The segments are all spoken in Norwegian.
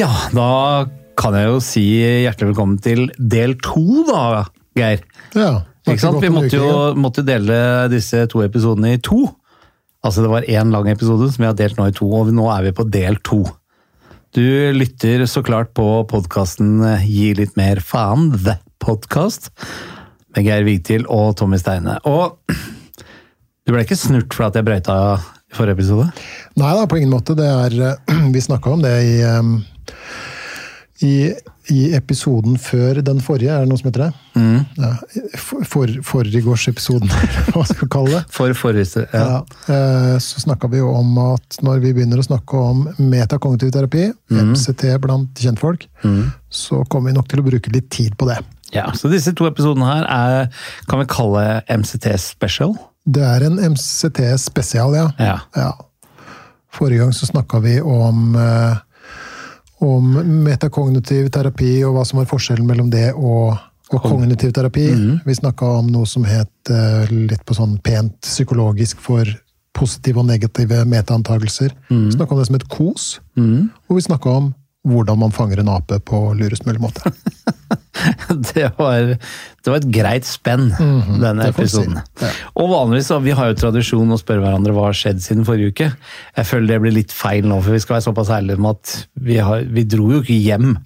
Ja, da kan jeg jo si hjertelig velkommen til del to, da, Geir. Ja. Ikke sant? Vi måtte jo, måtte dele disse to episodene i to. Altså det var én lang episode som vi har delt nå i to, og nå er vi på del to. Du lytter så klart på podkasten Gi litt mer faen, The Podcast, med Geir Vigtil og Tommy Steine. Og du ble ikke snurt for at jeg brøyta i forrige episode? Nei da, på ingen måte. Det er, eh, vi snakka om det i, i, i episoden før den forrige, er det noe som heter det? Mm. Ja, for, for, Forrigårdsepisoden, hva skal vi kalle det. For forrige ja. Ja, eh, så snakka vi jo om at når vi begynner å snakke om metakognitiv terapi, Mm. MCT blant kjentfolk, så kommer vi nok til å bruke litt tid på det. ja. Så disse to episodene her er, kan vi kalle MCT special. Det er en MCT spesial, ja. Ja. Ja. Forrige gang så snakka vi om, eh, om metakognitiv terapi og hva som var forskjellen mellom det og, og kognitiv terapi. Vi snakka om noe som het eh, litt på sånn pent psykologisk for positive og negative metaantagelser. Vi snakka om det som et KOS, og vi snakka om hvordan man fanger en ape på lurest mulig måte. Det var, det var et greit spenn, denne -hmm, denne episoden. si. Ja. Og vanligvis, så, vi har jo tradisjon å spørre hverandre hva har skjedd siden forrige uke. Jeg føler det blir litt feil nå, for vi skal være såpass ærlige om at vi, har, vi dro jo ikke hjem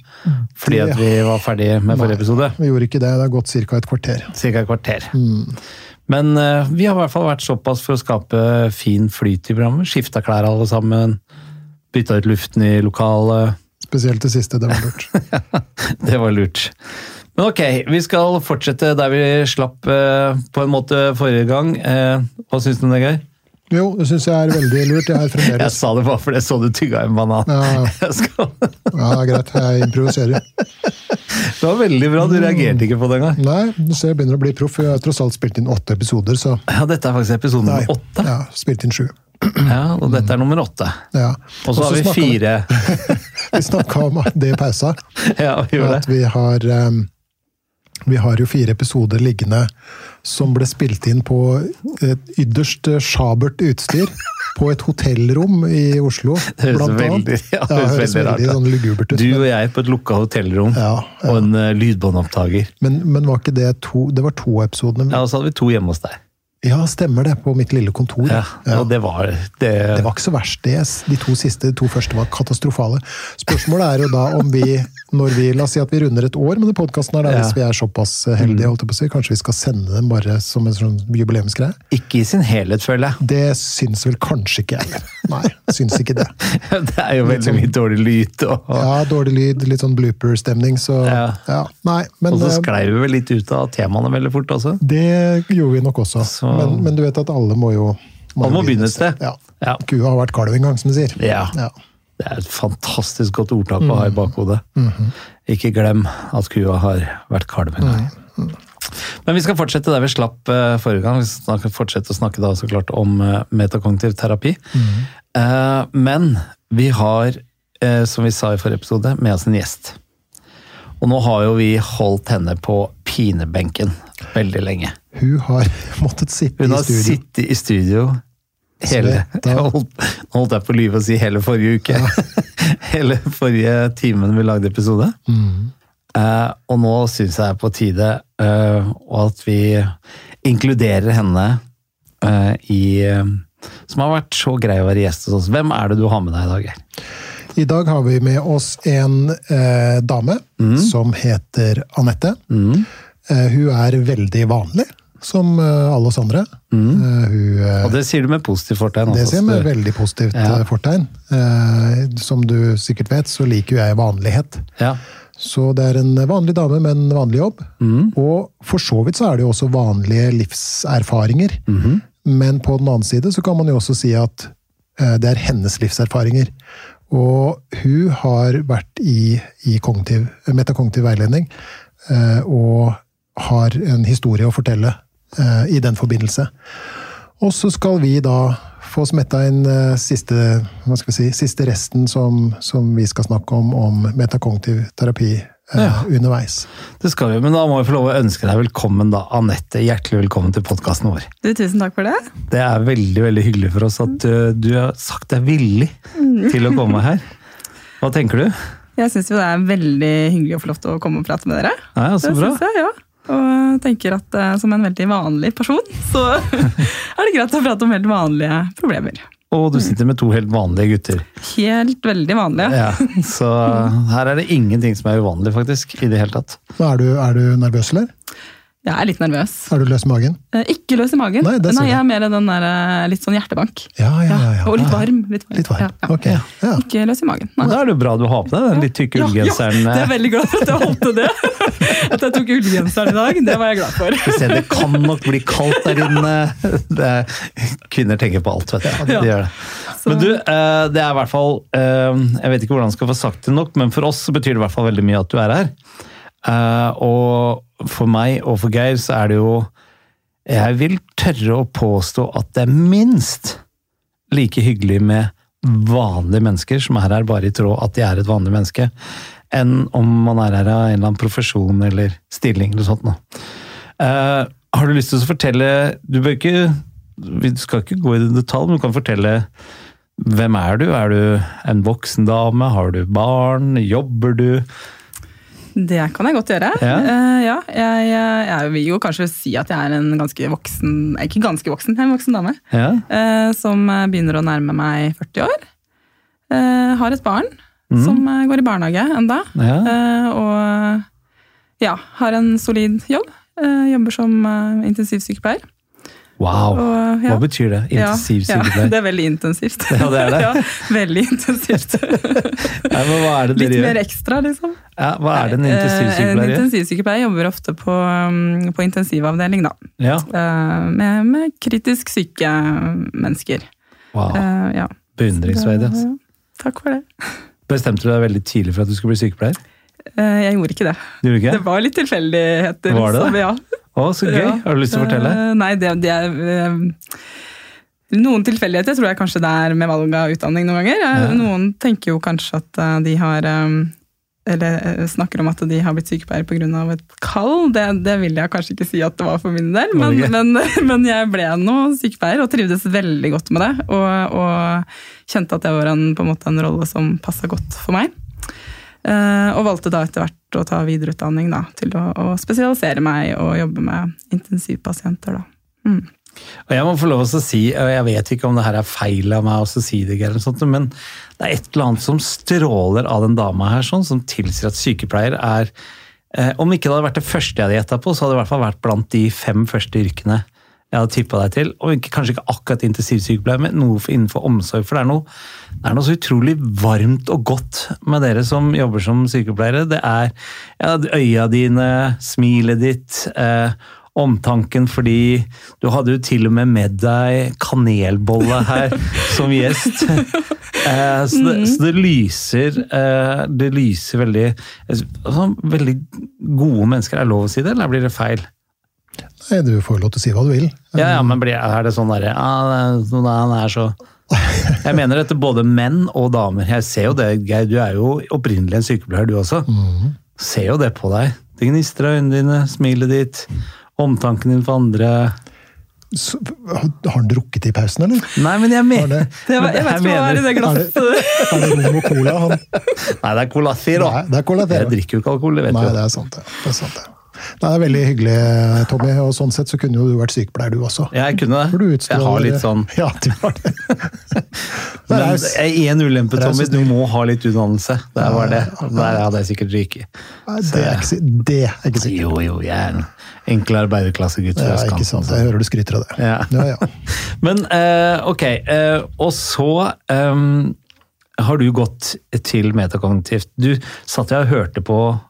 fordi at vi var ferdige med forrige episode. Vi gjorde ikke det. Det har gått ca. et kvarter. Cirka et kvarter. Mm. Men uh, vi har i hvert fall vært såpass for å skape fin flyt i programmet. Skifta klær alle sammen. Bytta ut luften i lokalet. Spesielt det siste. Det var lurt. Det var lurt. Men ok, vi skal fortsette der vi slapp eh, på en måte forrige gang. Eh, hva syns du om det, Geir? Jo, det syns jeg er veldig lurt. Jeg er Jeg sa det bare fordi jeg så du tygga en banan. Ja. ja. Ja, greit. Jeg improviserer. Det var veldig bra, du reagerte ikke på det engang. Nei, du ser jeg begynner å bli proff. Jeg har tross alt spilt inn åtte episoder, så Ja, dette er faktisk episode nummer åtte. Ja, spilt inn sju. Ja, og dette er nummer åtte. Ja. Og så har vi fire. Vi snakka om det i pausa, Ja, vi gjorde det. at vi har um, vi har jo fire episoder liggende som ble spilt inn på et ytterst sjabert utstyr. På et hotellrom i Oslo, blant annet. veldig, ja, det høres veldig rart sånn lugubert ut. Du og jeg på et lukka hotellrom Ja, ja. og en uh, lydbåndopptaker. Men, men var ikke det to Det var to episodene? Ja, og så hadde vi to hjemme hos deg. Ja, stemmer det. På mitt lille kontor. Ja. Og det var det, Det var ikke så verst, det. De to siste, de to første var katastrofale. Spørsmålet er jo da om vi, når vi La oss si at vi runder et år med den podkasten her, da, hvis vi er såpass heldige, holdt jeg på å si. Kanskje vi skal sende dem bare som en sånn jubileumsgreie? Ikke i sin helhet, føler jeg. Det syns vel kanskje ikke jeg. Nei, syns ikke det. Det er jo veldig mye dårlig lyd. Og, Ja, Dårlig lyd, litt sånn blooper-stemning, så Ja. ja. Nei, men og så eh, sklei vi vel litt ut av temaene veldig fort også. det gjorde vi nok også. Så- Men, men du vet at alle må jo Alle må begynne et sted. Ja. Ja. Kua har vært kalv en gang, som de sier. Ja. Ja. Det er et fantastisk godt ordtak å ha i bakhodet. Mhm. Ikke glem at kua har vært kalv en gang. Men vi skal fortsette der vi slapp eh, forrige gang. Vi skal fortsette å snakke da så klart om eh, metakognitiv terapi. Eh, men vi har, som vi sa i forrige episode, med oss en gjest. Og nå har jo vi holdt henne på pinebenken veldig lenge. Hun har måttet sitte Hun i har studio. sittet i studio hele jeg holdt, holdt jeg på å lyve og si hele forrige uke. hele forrige timen vi lagde episode. Mm. Uh, og nå syns jeg det er på tide uh, at vi inkluderer henne uh, i Som har vært så grei å være gjest hos oss. Hvem er det du har med deg i dag? I dag har vi med oss en dame Mm. som heter Anette. Eh, hun er veldig vanlig, som eh, alle oss andre. Mm. hun, eh, Og det sier du med positivt fortegn. det sier ser så med veldig positivt Ja. eh, fortegn. Eh, som du sikkert vet, så liker jo jeg vanlighet. ja. Så det er en vanlig dame med en vanlig jobb. Mm. Og for så vidt så er det jo også vanlige livserfaringer. Mhm. Men på den annen side så kan man jo også si at eh, det er hennes livserfaringer. Og hun har vært i, i kognitiv, metakognitiv veiledning eh, og har en historie å fortelle eh, i den forbindelse. Og så skal vi da få smetta inn eh, siste, hva skal vi si, siste resten som, som vi skal snakke om, om metakognitiv terapi eh, Ja. underveis. Det skal vi, men da må vi få lov å ønske deg velkommen, da. Anette, hjertelig velkommen til podkasten vår. Du, tusen takk for det. Det er veldig veldig hyggelig for oss at uh, du har sagt deg villig til å komme her. Hva tenker du? Jeg syns jo det er veldig hyggelig å få lov til å komme og prate med dere. Ja, ja, så det bra. synes jeg, ja. Og tenker at eh, som en veldig vanlig person, så er det greit å prate om helt vanlige problemer. Og du sitter med to helt vanlige gutter. Helt veldig vanlige. Ja, så her er det ingenting som er uvanlig, faktisk. I det hele tatt. Er du, er du nervøs, eller? Jeg er litt nervøs. Er du løs i magen? Eh, Ikke løs i magen. Nei, det ser Nei, jeg. jeg er mer den der eh, litt sånn hjertebank. Ja, ja, ja. ja. Og litt varm. Litt varm. Litt varm. Ja, ja. Ok. Ja. Ikke løs i magen. Nei. Da er det jo bra du har på deg den litt tykke ullgenseren. Ja, det er veldig glad for at jeg holdt det. At jeg tok ullgenseren i dag, det var jeg glad for. Se, det kan nok bli kaldt der inne. Det er, kvinner tenker på alt, vet du. De Ja. gjør det. Men du, eh, det er i hvert fall eh, Jeg vet ikke hvordan jeg skal få sagt det nok, men for oss betyr det i hvert fall veldig mye at du er her. Eh, Og for meg og for Geir så er det jo Jeg vil tørre å påstå at det er minst like hyggelig med vanlige mennesker som er her bare i tråd at de er et vanlig menneske, enn om man er her av en eller annen profesjon eller stilling eller sånt. Eh, har du lyst til å fortelle Du bør ikke Vi skal ikke gå i detalj, men du kan fortelle hvem er du? Er du en voksen dame? Har du barn? Jobber du? Det kan jeg godt gjøre. Ja. Uh, ja, jeg, jeg vil jo kanskje si at jeg er en ganske voksen Ikke ganske voksen, jeg er en voksen dame. Ja. Uh, som begynner å nærme meg 40 år. Uh, har et barn som eh, går i barnehage enda. Ja. Eh, og ja, har en solid jobb. Eh, jobber som eh, intensivsykepleier. Wow! Og, ja. Hva betyr det? Ja, Intensivsykepleier? Ja, det er veldig intensivt. Ja, det er det. ja, veldig intensivt. Ja, men hva er det Litt dere mer ekstra, liksom. Ja, hva er det en Eh, En intensivsykepleier gjør? intensivsykepleier jobber ofte på, um, på intensivavdeling, da. Ja, Eh, Med, med kritisk syke mennesker. wow. Eh, Ja. Beundringsverdig. Altså. Takk for det. Bestemte du deg veldig tidlig for at du skulle bli sykepleier? Jeg gjorde ikke det. Gjorde ikke? Det var litt tilfeldigheter. Var det det? Så, Ja. Å, så gøy! Ja. Har du lyst til å fortelle? Uh, Nei, det, det er uh, Noen tilfeldigheter tror jeg kanskje det er med valg av utdanning noen ganger. Eh, Ja. Noen tenker jo kanskje at de har Eller snakker om at de har blitt sykepleiere pga. et kall. Det, det vil jeg kanskje ikke si at det var for min del, men, men, men jeg ble nå sykepleier og trivdes veldig godt med det. Og, og kjente at det var en, på en, en rolle som passa godt for meg. Eh, og valgte da etter hvert å ta videreutdanning da, til å, å spesialisere meg og jobbe med intensivpasienter. Da. Mm. Og jeg må få lov å si, og jeg vet ikke om det her er feil av meg å si det, men det er et eller annet som stråler av den dama her, sånn, som tilsier at sykepleier er eh, Om ikke det hadde vært det første jeg hadde gjetta på, så hadde det i hvert fall vært blant de fem første yrkene jeg hadde tippa deg til. Og ikke, kanskje ikke akkurat intensivsykepleier, men noe for, innenfor omsorg. For det er, noe, det er noe så utrolig varmt og godt med dere som jobber som sykepleiere. Det er ja, øya dine, smilet ditt. Eh, omtanken fordi du hadde jo til og med med deg kanelbolle her som gjest. Eh, så, det, så det lyser eh, Det lyser veldig altså, Veldig gode mennesker. Er lov å si det, eller blir det feil? Nei, du får lov til å si hva du vil. Ja, ja, men blir, er det sånn derre ah, Han er så Jeg mener dette både menn og damer. Jeg ser jo det, Geir. Du er jo opprinnelig en sykepleier, du også. Ser jo det på deg. Det gnistrer av øynene dine, smilet ditt, omtanken din for andre. Så, har han drukket i pausen, eller? Nei, men jeg mener det? Det var, jeg vet ikke hva er i det glasset. Er det rom og cola? Han? Nei, det er Cola Zero. Nei, det er Cola. Jeg drikker jo ikke alkohol, det vet Nei, det er sant, det. det, er sant, det. Nei, det er veldig hyggelig, Tommy. Og sånn sett så kunne jo du vært sykepleier, du også. Jeg kunne det. utstråler- Jeg har litt sånn Ja, du har det. det Men er, er en ulempe, Tommy. Du må ha litt utdannelse. Det var det. Der hadde jeg sikkert ryket. Det er ikke, det er ikke sikkert. Jo, jo, jeg er en enkel arbeiderklassegutt fra Ja, ikke sant. Jeg hører du skryter av det. Ja. Ja, ja. Men eh, ok, eh, og så um har du gått til metakognitivt. Du satt jeg og hørte på eh,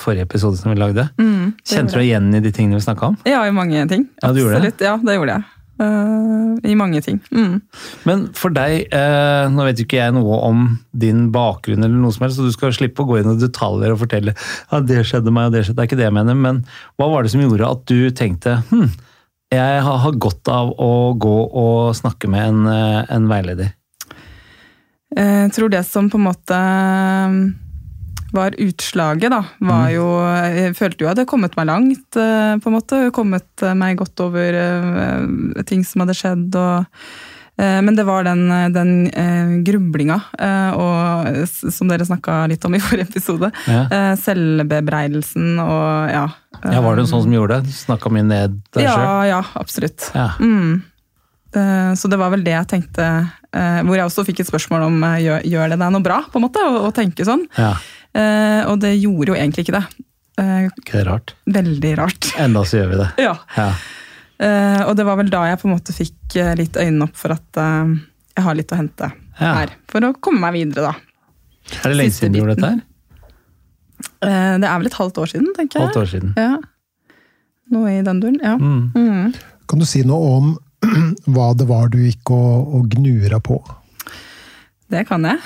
forrige episode som vi lagde. Mm, Kjente du deg igjen i de tingene vi snakka om? Ja, i mange ting. Ja, du gjorde det? Ja, det gjorde jeg. Uh, I mange ting. Mm. Men for deg, uh, nå vet jo ikke jeg noe om din bakgrunn, eller noe som helst, så du skal slippe å gå inn i detaljer og fortelle ja, det skjedde meg, og det skjedde. Det er ikke det jeg mener, men hva var det som gjorde at du tenkte hm, jeg har, godt av å gå og snakke med en, eh, en veileder? Eh, Jeg tror det som på en måte eh, var utslaget, da, var jo Jeg følte jo jeg hadde kommet meg langt, eh, på en måte. Kommet meg godt over eh, ting som hadde skjedd, og Eh, Men det var den, den grublinga, og, som dere snakka litt om i forrige episode. Ja. Selvbebreidelsen og ja. Ja, Var det en sånn som gjorde det? Snakka mye ned deg ja, sjøl? ja, absolutt. Ja. Mm. Så det var vel det jeg tenkte, hvor jeg også fikk et spørsmål om gjør, gjør det deg noe bra, på en måte, å, å tenke sånn. Eh, Og det gjorde jo egentlig ikke det. Eh, Ikke det rart? Veldig rart. Enda så gjør vi det. Ja. Ja. Eh, Og det var vel da jeg på en måte fikk eh, litt øynene opp for at eh, jeg har litt å hente Ja. her. For å komme meg videre, da. Er det lenge siden du gjorde dette her? Eh, Det er vel et halvt år siden, tenker jeg. Halvt år siden. Ja. Noe i den duren, ja. Mm. Mm. Kan du si noe om hva det var du gikk og, og gnura på? Det kan jeg.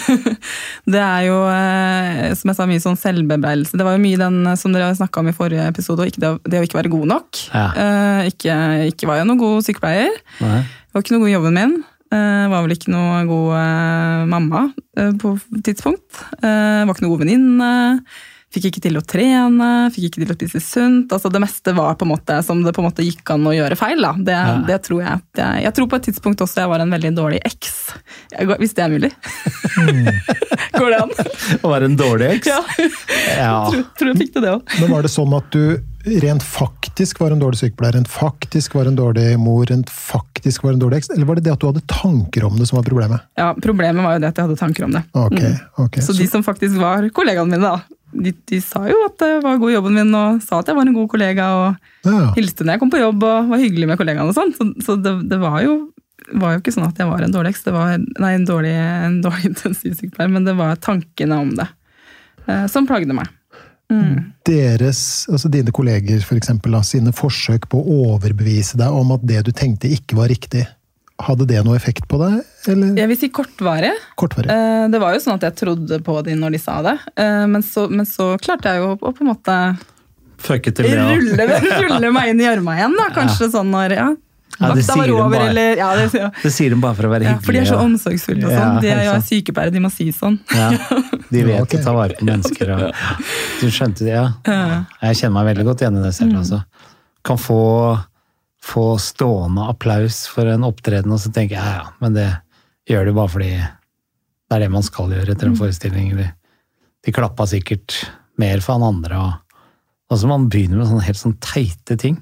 det er jo, eh, som jeg sa, mye sånn selvbebreidelse. Det var jo mye den eh, som dere snakka om i forrige episode, og ikke det, det å ikke være god nok. Ja. Eh, Ikke, ikke var jeg noen god sykepleier. Nei. Var ikke noe god i jobben min. Eh, var vel ikke noe god mamma på tidspunkt. Var ikke noe god venninne. Fikk ikke til å trene, fikk ikke til å spise sunt. altså Det meste var på en måte som det på en måte gikk an å gjøre feil. da. Det, Ja. det tror Jeg jeg Jeg tror på et tidspunkt også jeg var en veldig dårlig eks. Hvis det er mulig. Går det an? Å være en dårlig eks? Ja, Ja. tror, tror jeg fikk det, det òg. Men var det sånn at du rent faktisk var en dårlig sykepleier, rent faktisk var en dårlig mor, rent faktisk var en dårlig eks? Eller var det det at du hadde tanker om det som var problemet? Ja, problemet var jo det at jeg hadde tanker om det. Okay, okay. Mm. Så de som faktisk var kollegaene mine, da, de, de sa jo at det var god jobben min, og sa at jeg var en god kollega, og ja. hilste når jeg kom på jobb, og var hyggelig med kollegaene og sånn. Så, så det, det var, jo, var jo ikke sånn at jeg var en dårlig eks, det var nei, en dårlig, en dårlig intensivsykepleier, men det var tankene om det eh, som plagde meg. Mm. Deres, altså dine kolleger for eksempel, sine forsøk på å overbevise deg om at det du tenkte ikke var riktig, hadde det noe effekt på deg, eller Jeg vil si kortvarig. kortvarig? Eh, Det var jo sånn at jeg trodde på de når de sa det, eh, men så, men så klarte jeg jo å på en måte Fucket til det òg. rulle, rulle meg inn i gjørma igjen, da. Kanskje sånn når ja, Ja, det sier de over, bare. eller ja, det, ja. Det sier de bare for å være Ja, hyggelige. for de er så omsorgsfulle og sånn. De er jo sykepleiere, de må si sånn. Ja, de vet okay. å ta vare på mennesker. Og, du skjønte det, ja. Jeg kjenner meg veldig godt igjen i det selv. Mm. Altså. Kan få, få stående applaus for en opptreden, og så tenker jeg ja, ja, men det gjør de bare fordi det er det man skal gjøre etter en Mm. forestilling. De, de klappa sikkert mer for han andre. Og, altså man begynner med sånne helt sånn teite ting.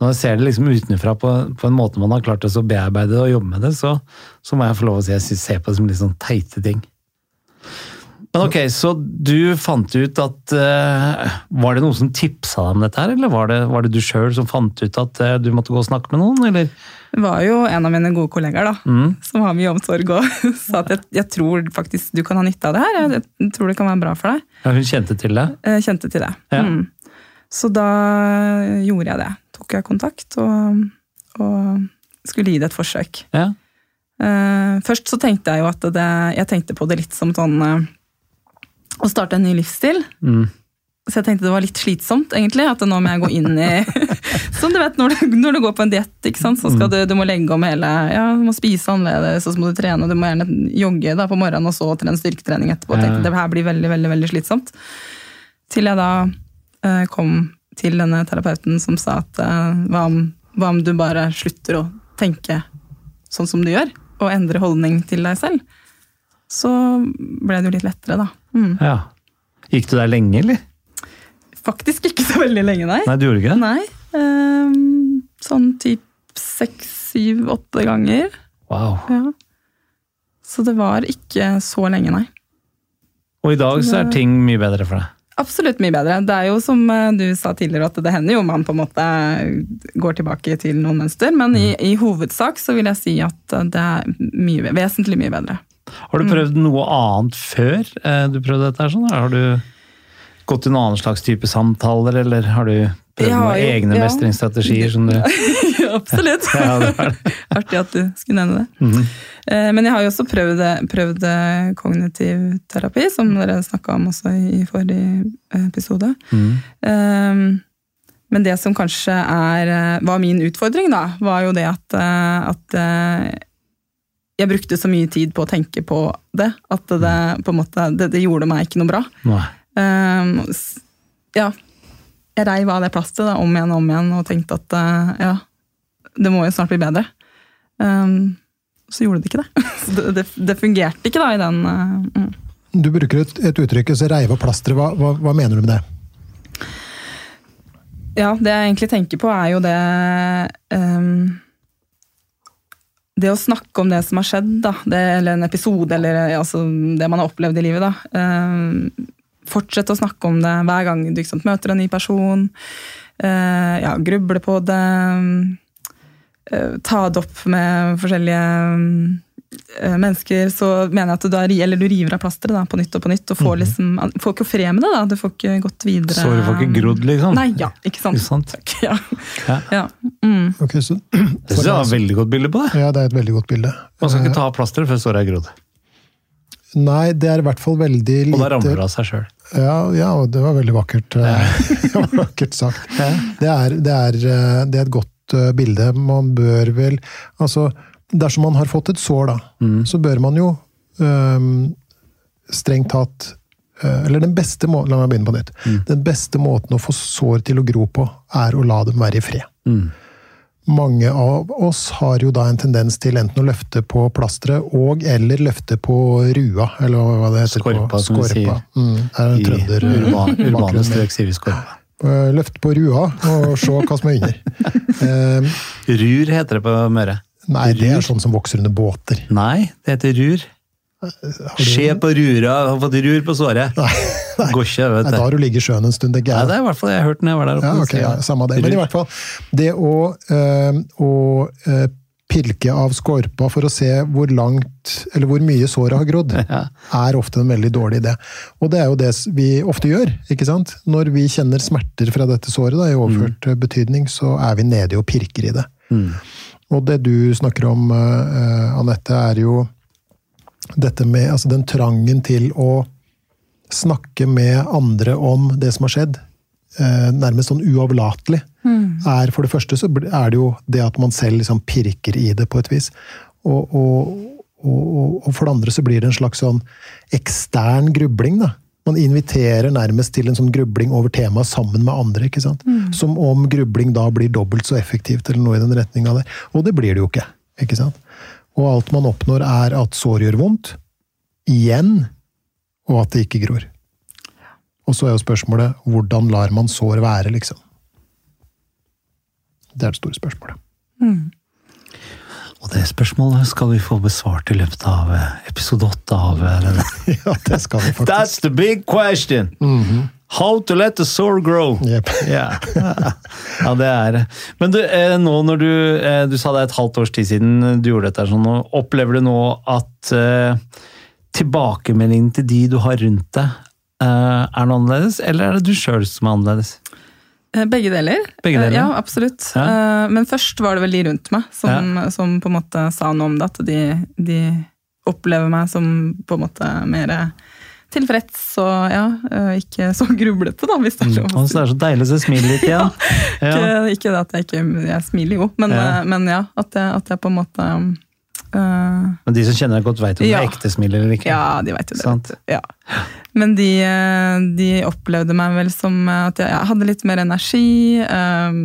Når jeg ser det liksom utenfra på, på en måte man har klart å bearbeide det og jobbe med det, så, så må jeg få lov å si jeg ser på det som litt sånn teite ting. Men ok, så du fant ut at uh, Var det noen som tipsa deg om dette her, eller var det, var det du sjøl som fant ut at uh, du måtte gå og snakke med noen, eller? Det var jo en av mine gode kollegaer da, Mm. som har mye omsorg og sa at jeg, jeg tror faktisk du kan ha nytte av det her. Jeg, jeg tror det kan være bra for deg. Ja, hun kjente til det? Jeg kjente til det. Ja. Mm. Så da gjorde jeg det. Tok jeg kontakt og, og skulle gi det et forsøk. Ja. Uh, først så tenkte jeg jo at det, jeg tenkte på det litt som sånn å starte en ny livsstil. Mm. Så jeg tenkte det var litt slitsomt, egentlig. At nå må jeg gå inn i Som du vet, når du, når du går på en diett, så skal du, du må legge om hele Ja, du må spise annerledes, og så må du trene, og du må gjerne jogge da på morgenen, og så trene styrketrening etterpå. Jeg tenkte det her blir veldig, veldig, veldig slitsomt. Til jeg da eh, kom til denne terapeuten som sa at eh, hva, om, hva om du bare slutter å tenke sånn som du gjør, og endre holdning til deg selv? Så ble det jo litt lettere, da. Mm. ja. Gikk du der lenge, eller? Faktisk ikke så veldig lenge, nei. Nei, du gjorde ikke det? Nei. ehm, sånn typ seks, syv, åtte ganger. Wow. Ja. Så det var ikke så lenge, nei. Og i dag så er ting mye bedre for deg? Absolutt mye bedre. Det er jo som eh, du sa tidligere, at det hender jo man på en måte går tilbake til noen mønster, men i, i hovedsak så vil jeg si at eh, det er mye, vesentlig mye bedre. Har du prøvd noe annet før eh, du prøvde dette? her sånn? Har du gått i noen annen slags type samtaler, eller har du prøvd noen jo- egne ja. mestringsstrategier? som du... Absolutt. Ja, det det. Artig at du skulle nevne det. Mm Men jeg har jo også prøvd, prøvd eh, kognitiv terapi, som dere snakka om også i forrige episode. Mm. Um, Men det som kanskje er, var min utfordring, da, var jo det at, at jeg brukte så mye tid på å tenke på det, at det, på en måte, det, det gjorde meg ikke noe bra. Um, ja, jeg reiv av det plastet da, om igjen og om igjen og tenkte at uh, ja, det må jo snart bli bedre. Um, så gjorde det ikke det. Det, det, det fungerte ikke da i den uh, mm. Du bruker et, et uttrykk, så reiv av plasteret. Hva, hva, hva mener du med det? Ja, det jeg egentlig tenker på, er jo det um, Det å snakke om det som har skjedd, da, det, eller en episode, eller altså, det man har opplevd i livet. da. Eh, Fortsette å snakke om det hver gang du sant, møter en ny person. Eh, ja, gruble på det. Eh, ta det opp med forskjellige mennesker. Så mener jeg at du, er, eller du river av plasteret da, på nytt og på nytt. Og får, Mhm. liksom, får ikke fred med det. da, Du får ikke gått videre. Såret får ikke grodd, liksom. Nei, ja, ikke sant. Ikke sant? Takk, ja. Ja. ja. Mm. Okay, så, Det syns jeg var et veldig godt bilde på det. ja, det er et veldig godt bilde. Man skal ikke ta av plasteret før såret er grodd. Nei, det er i hvert fall veldig lite Og da ramler det av seg sjøl. Ja, ja, og det var veldig vakkert, ja. det vakkert sagt. Ja. Det er, det, er, eh, det er et godt eh, bilde. Man bør vel Altså, dersom man har fått et sår, da, Mm. så bør man jo øhm, strengt tatt øh, Eller den beste måten La meg begynne på nytt. Mm. Den beste måten å få sår til å gro på, er å la dem være i fred. Mm. Mange av oss har jo da en tendens til enten å løfte på plasteret og eller løfte på rua, eller hva det heter. Skorpa, på, som vi sier. Mm, er en I trønder urban, urbane strøk sier vi skorpa. Løfte Løft på rua og se hva som er under. um, Rur heter det på Møre. Nei, det er sånn som vokser under båter. Nei, det heter rur. Se på rura, har fått rur på såret. Nei, Går ikke, vet nei, da har du ligget i sjøen en stund, tenker Nei, det er i hvert fall jeg har hørt når jeg var der oppe. Ja, ok, ja, samme det. Men i hvert fall, det å, øh, å øh, pilke av skorpa for å se hvor langt, eller hvor mye såret har grodd, Ja. er ofte en veldig dårlig idé. Og det er jo det vi ofte gjør, ikke sant? Når vi kjenner smerter fra dette såret, da, i overført mm. betydning, så er vi nede og pirker i det. Mm. Og det du snakker om, uh, Anette, er jo dette med altså den trangen til å snakke med andre om det som har skjedd, eh, nærmest sånn uavlatelig, er for det første så er det jo det at man selv liksom pirker i det på et vis. Og, og, og, og for det andre så blir det en slags sånn ekstern grubling, da. Man inviterer nærmest til en sånn grubling over temaet sammen med andre. ikke sant? Som om grubling da blir dobbelt så effektivt, eller noe i den retninga der. Og det blir det jo ikke. ikke sant? Og alt man oppnår, er at sår gjør vondt. Igjen. Og at det ikke gror. Og så er jo spørsmålet hvordan lar man sår være, liksom? Det er det store spørsmålet. Og det spørsmålet skal vi få besvart i løpet av eh, episode åtte av eh, denne. Ja, det skal vi faktisk. That's the big question! How to let the sore grow. Yep. Ja. ja, det er det. Men du, eh, nå når du Du sa det er et halvt års tid siden du gjorde dette. Sånn, opplever du nå at tilbakemeldingen til de du har rundt deg, er noe annerledes, eller er det du sjøl som er annerledes? Eh, Begge deler. Begge deler? Eh, Ja, absolutt. Ja. Eh, Men først var det vel de rundt meg som, som på en måte sa noe om det. At de, de opplever meg som på en måte mer tilfreds og ja, ikke så grublete, da, hvis det er lov å Det si. er så deilig å se smilet ditt igjen. Ja. Ikke, ikke det at jeg ikke Jeg smiler jo, men Ja. ja, men ja at, jeg, at jeg på en måte eh, Men de som kjenner deg godt, veit om det er ekte smil eller ikke. Ja, de vet jo det. Vet. Ja. Men de, eh, de opplevde meg vel som at jeg, hadde litt mer energi. Um,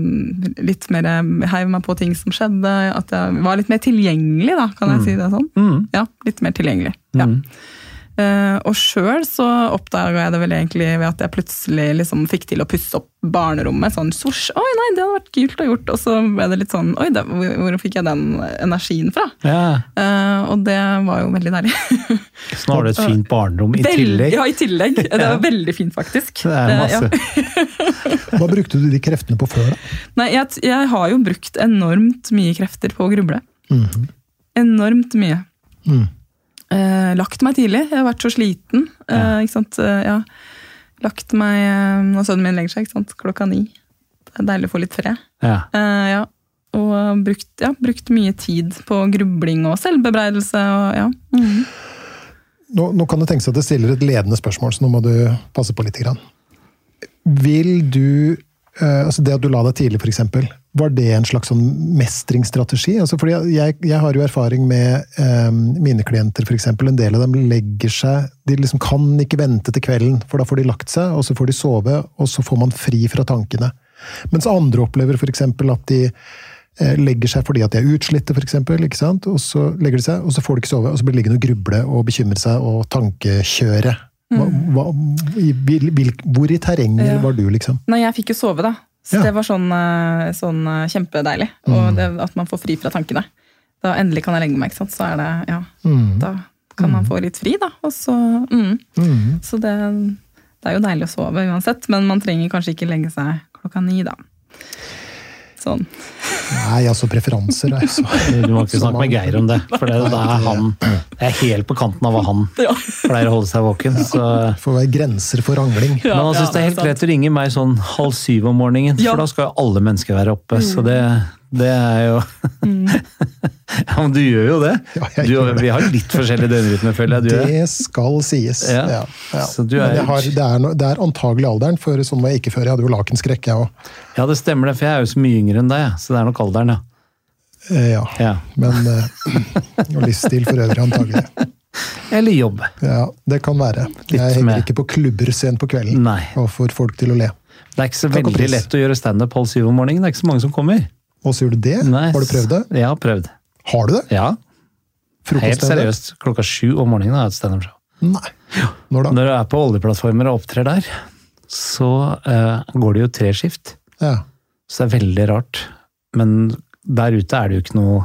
Litt mer heiv meg på ting som skjedde. At jeg var litt mer tilgjengelig, da, kan jeg si det sånn. Mm. Ja, litt mer tilgjengelig. Ja. Mm. Eh, og sjøl så oppdaga jeg det vel egentlig ved at jeg plutselig liksom fikk til å pusse opp barnerommet. Sånn svosj, oi nei, det hadde vært kult å gjort. Og så ble det litt sånn, oi, det, hvor, hvor fikk jeg den energien fra? Ja. Uh, og det var jo veldig deilig. Så nå har du et fint barnerom i Vel, tillegg. Ja, i tillegg. Det Ja. var veldig fint, faktisk. Det er masse. masse. ja. Hva brukte du de kreftene på før, da? Nei, jeg, jeg har jo brukt enormt mye krefter på å gruble. Mhm. Enormt mye. Mm. Eh, lagt meg tidlig. Jeg har vært så sliten. Eh, ikke sant? Eh, ja. Lagt meg eh, når sønnen min legger seg ikke sant? klokka ni. Det er deilig å få litt fred. Ja. Eh, ja. Og brukt, ja, brukt mye tid på grubling og selvbebreidelse. Og, ja. Mhm. Nå, nå kan det tenkes at det stiller et ledende spørsmål, så nå må du passe på litt. Grann. Vil du eh, altså Det at du la deg tidlig, f.eks., var det en slags sånn mestringsstrategi? Altså fordi jeg, jeg har jo erfaring med um, mine klienter, f.eks. En del av dem legger seg De liksom kan ikke vente til kvelden, for da får de lagt seg, og så får de sove, og så får man fri fra tankene. Mens andre opplever f.eks. at de eh, legger seg fordi at de er utslitte, f.eks., ikke sant? og så legger de seg, og så får de ikke sove, og så blir de liggende og gruble og bekymre seg og tankekjøre. Hva, hva, i, vil, hvor i terrenget Ja. var du, liksom? Nei, jeg fikk jo sove, da. Så Ja. det var sånn, eh, sånn kjempedeilig. kjempedeilig. Og det, at man får fri fra tankene. Da endelig kan jeg legge meg, ikke sant. Så er det Ja, Mm. da kan man få litt fri, da. Og så mm. Mm. Så det, det er jo deilig å sove uansett, men man trenger kanskje ikke legge seg klokka ni, da. Sånn. Nei, altså preferanser er jo så Du må ikke snakke med Geir om det, for det, da er han jeg er helt på kanten av hva han Ja. pleier å holde seg våken. Så. Det får være grenser for rangling. Men han syns det er helt greit å ringe meg sånn halv syv om morgenen, Ja. for da skal jo alle mennesker være oppe. Så det, det er jo Ja, men du gjør jo det. Ja, Du, vi har litt forskjellig døgnrytme, føler jeg. Du. Det skal sies. Ja. Ja. Ja. Så du er- har, det, er, no- det er antagelig alderen, for sånn var jeg ikke før. Jeg hadde jo lakenskrekk, jeg òg. Ja, det stemmer det, for jeg er jo så mye yngre enn deg, så det er nok alderen, ja. Eh, ja. ja. Men eh, Og livsstil for øvrig, antagelig. Eller jobb. Ja, det kan være. Jeg med- henger ikke på klubber sent på kvelden Nei. og får folk til å le. Det er ikke så veldig lett å gjøre standup halv syv om morgenen. Det er ikke så mange som kommer. Og så gjør du det? Nei, Har du prøvd det? Jeg har prøvd. Har du det? Ja, helt seriøst. Klokka sju om morgenen har jeg et standup-show. Nei. Når da? Når du er på oljeplattformer og opptrer der, så uh, går det jo tre skift. Ja. Så det er veldig rart. Men der ute er det jo ikke noe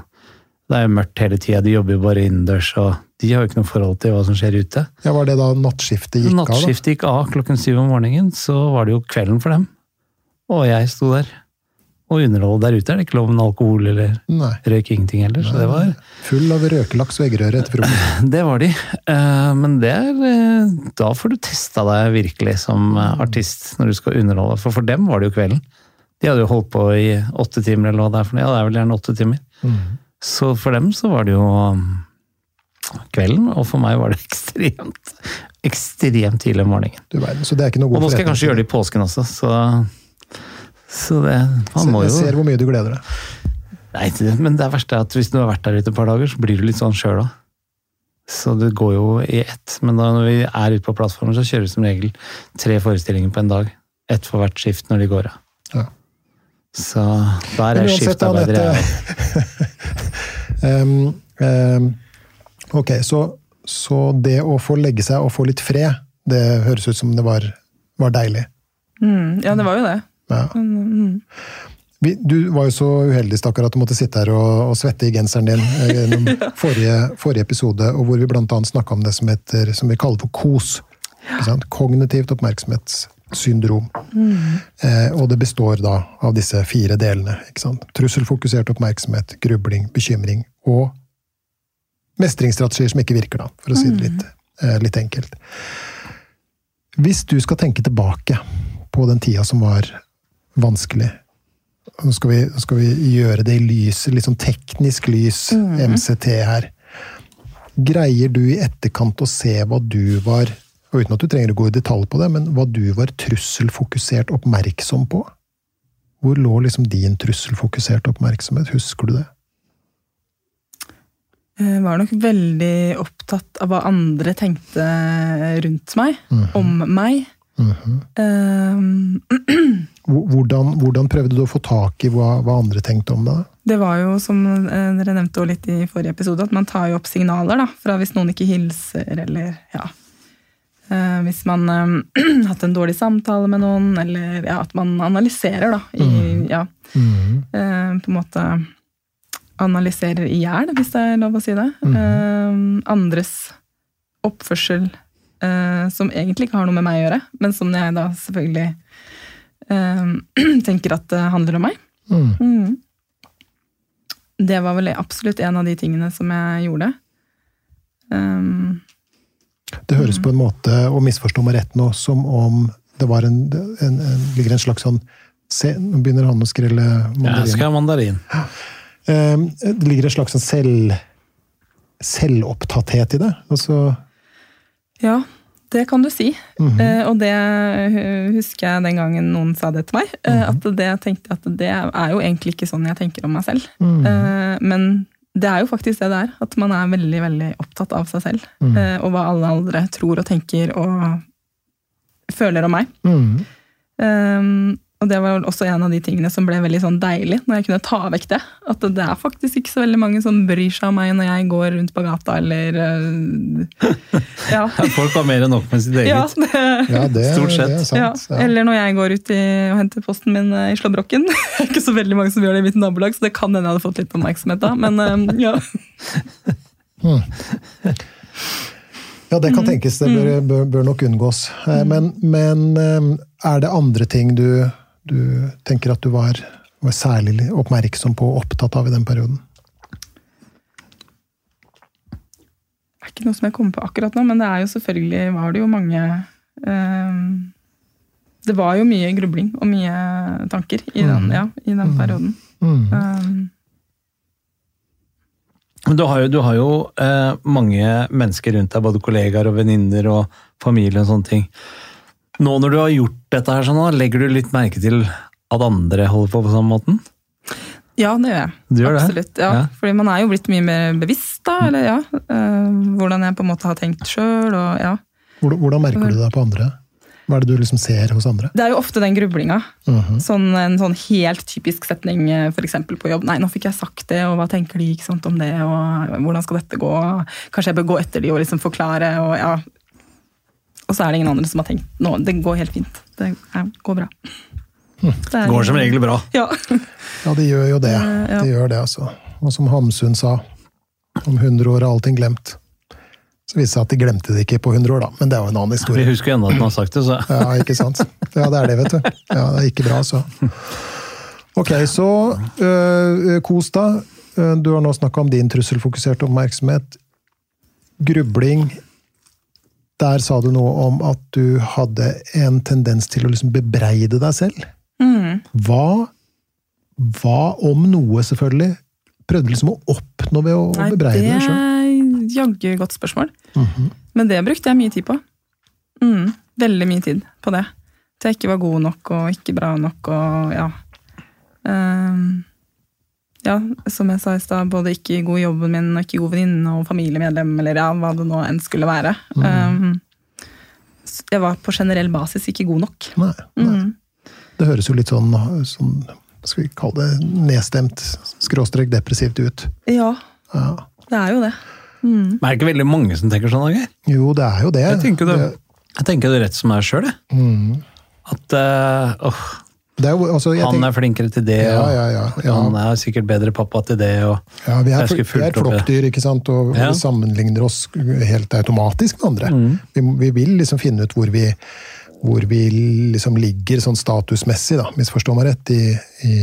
Det er jo mørkt hele tida, de jobber jo bare innendørs, og de har jo ikke noe forhold til hva som skjer ute. ja, Var det da nattskiftet gikk av? da? Nattskiftet gikk av klokken syv om morgenen, så var det jo kvelden for dem. Og jeg sto der. Og underholde der ute er det ikke lov med alkohol eller Nei. røyk ingenting heller, så det var Full av røkelaks og eggerøre etter frokost. Det var de. Eh, Men det er eh, Da får du testa deg virkelig som eh, artist når du skal underholde. For for dem var det jo kvelden. De hadde jo holdt på i åtte timer eller hva det er for noe. Ja, det er vel gjerne åtte timer. Mm. Så for dem så var det jo um, kvelden, og for meg var det ekstremt ekstremt tidlig om morgenen. Du verden, Så det er ikke noe god Og nå skal jeg kanskje gjøre det i påsken også, så så det Man må jo... Jeg ser hvor mye du gleder deg. Nei, men det verste er at hvis du har vært der ute et par dager, så blir du litt sånn sjøl òg. Så det går jo i ett. Men da når vi er ute på plattformen, så kjører vi som regel tre forestillinger på en dag. Ett for hvert skift når de går av. Ja. Så da er skiftarbeider. Jeg. Um, um, ok, så, så det å få legge seg og få litt fred, det høres ut som det var, var deilig. Mm, ja, det var jo det. Ja. Mm, Vi, du var jo så uheldig stakkar, at du måtte sitte her og, og svette i genseren din gjennom gjennom forrige, forrige episode, og hvor vi annet snakka om det som, heter, som vi kaller for KOS. Kognitivt oppmerksomhetssyndrom. Eh, og det består da av disse fire delene. Trusselfokusert oppmerksomhet, grubling, bekymring og mestringsstrategier som ikke virker, da, for å si det litt, eh, litt enkelt. Hvis du skal tenke tilbake på den tida som var vanskelig Nå skal vi, nå skal vi gjøre det i lyset, litt sånn teknisk lys, MCT her. Greier du i etterkant å se hva du var, og uten at du trenger å gå i detalj på det, men hva du var trusselfokusert oppmerksom på? Hvor lå liksom din trusselfokuserte oppmerksomhet? Husker du det? Jeg var nok veldig opptatt av hva andre tenkte rundt meg, om meg. Eh, um, Hvordan, hvordan prøvde du å få tak i hva, hva andre tenkte om deg? Det var jo, som eh, dere nevnte litt i forrige episode, at man tar jo opp signaler da, fra hvis noen ikke hilser, eller ja. uh, hvis man har hatt en dårlig samtale med noen, eller ja, at man analyserer, da. I, ja, eh, på en måte analyserer i hjel, hvis det er lov å si det. Eh, andres oppførsel eh, som egentlig ikke har noe med meg å gjøre, men som jeg da selvfølgelig eh, tenker at det handler om meg. Mm. Mm. Det var vel absolutt en av de tingene som jeg gjorde. Um, Det høres på en måte, og misforstå meg rett nå, som om det var en, en, en, ligger en slags sånn se, Nå begynner han å skrelle Jeg skal mandarin. ha mandarin. Eh, Det ligger en slags sånn selv, selvopptatthet i det. Altså, ja, det kan du si. Eh, og det husker jeg den gangen noen sa det til meg. eh, At det tenkte at det er jo egentlig ikke sånn jeg tenker om meg selv. Eh, men det er jo faktisk det det er. At man er veldig veldig opptatt av seg selv. eh, og hva alle andre tror og tenker og føler om meg. mm, Um, og det var også en av de tingene som ble veldig sånn deilig, når jeg kunne ta vekk det. At det er faktisk ikke så veldig mange som bryr seg om meg når jeg går rundt på gata, eller øh, Ja. Folk har mer enn nok med sitt eget. ja, det, Ja, det, Stort sett. det er sant. Ja. Eller når jeg går ut i, og henter posten min øh, i Slåbroken. Det er ikke så veldig mange som gjør det i mitt nabolag, så det kan hende jeg hadde fått litt oppmerksomhet da. Men øh, ja. Ja, det Mm. kan tenkes. Det bør, bør, bør nok unngås. Eh, Men, men eh, er det andre ting du, du tenker at du var, var særlig oppmerksom på og opptatt av i den perioden? Det er ikke noe som jeg kommer på akkurat nå, men det er jo selvfølgelig var det jo mange øh, Det var jo mye grubling og mye tanker i den, ja, i den perioden. Mm. Um, du har jo, du har jo eh, mange mennesker rundt deg, både kollegaer og venninner og familie og sånne ting. Nå når du har gjort dette her, sånn, legger du litt merke til at andre holder på på samme måten? Ja, det gjør jeg. Du gjør det? Absolutt. Ja. Ja. Fordi man er jo blitt mye mer bevisst, da. Eller ja. eh, hvordan jeg på en måte har tenkt sjøl, ja. Hvordan, hvordan merker du det på andre? Hva er det du liksom ser hos andre? Det er jo ofte den grublinga. Mhm. Sånn, en sånn helt typisk setning f.eks. på jobb. Nei, nå fikk jeg sagt det, og hva tenker de ikke sant, om det, og hvordan skal dette gå? Kanskje jeg bør gå etter de og liksom forklare, og ja. Og så er det ingen andre som har tenkt nå, det går helt fint. Det går bra. Det er- Går som regel bra. Ja. Ja, de gjør jo det. Eh. De gjør det, altså. Og som Hamsun sa, om 100 år er allting glemt. Så viste det seg at de glemte det ikke på 100 år, da. Men det er jo en annen historie. Vi husker jo ennå at han har sagt det, så Ja, ikke sant? Ja, det er det, vet du. Ja, det er ikke bra, så. Ok, så øh, kos deg. Øh, Du har nå snakka om din trusselfokuserte oppmerksomhet. Grubling. Der sa du noe om at du hadde en tendens til å liksom bebreide deg selv. Mm. Hva, hva om noe, selvfølgelig, prøvde liksom å oppnå ved å Nei, bebreide deg sjøl? det er jaggu godt spørsmål. Men det brukte jeg mye tid på. Mm, veldig mye tid på det. Til jeg ikke var god nok og ikke bra nok og ja. Ja, som jeg sa i stad, både ikke god i jobben min og ikke god venninne og familiemedlem, eller ja, hva det nå enn skulle være. Mm. Um, jeg var på generell basis ikke god nok. Nei, nei. Mm. Det høres jo litt sånn, sånn skal vi kalle det, nedstemt, skråstrek depressivt ut. Ja, Ja. det er jo det. Mm. Men er det ikke veldig mange som tenker sånn, Geir? Jo, det er jo det. Jeg tenker det, det, jeg tenker det rett som det er sjøl, jeg. mm. At åh, det er jo, altså, han tenker, er flinkere til det, Ja, ja, ja, han er sikkert bedre pappa til det, og ja, vi er, vi er flokkdyr, ikke sant? og vi sammenligner oss helt automatisk med andre. Mm. Vi, vi vil liksom finne ut hvor vi, hvor vi liksom ligger sånn statusmessig, da, misforstå meg rett, i, i,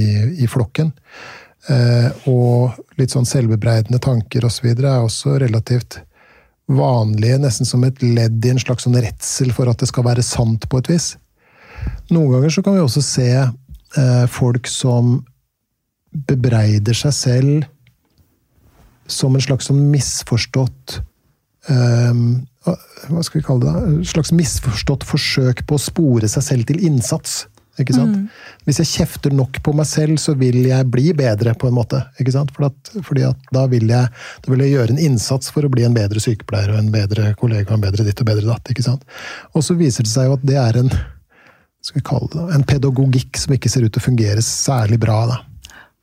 i, i flokken. Eh, og litt sånn selvbebreidende tanker osv. er også relativt vanlige, nesten som et ledd i en slags sånn redsel for at det skal være sant på et vis. Noen ganger så kan vi også se eh, folk som bebreider seg selv som en slags sånn misforstått eh, Hva skal vi kalle det? En slags misforstått forsøk på å spore seg selv til innsats. Ikke sant? Hvis jeg kjefter nok på meg selv, så vil jeg bli bedre, på en måte. Ikke sant? For at, fordi at da vil, jeg, da vil jeg gjøre en innsats for å bli en bedre sykepleier og en bedre kollega og en bedre ditt og bedre datt. Ikke sant? Og så viser det seg jo at det er en skal vi kalle det, en pedagogikk som ikke ser ut til å fungere særlig bra. da.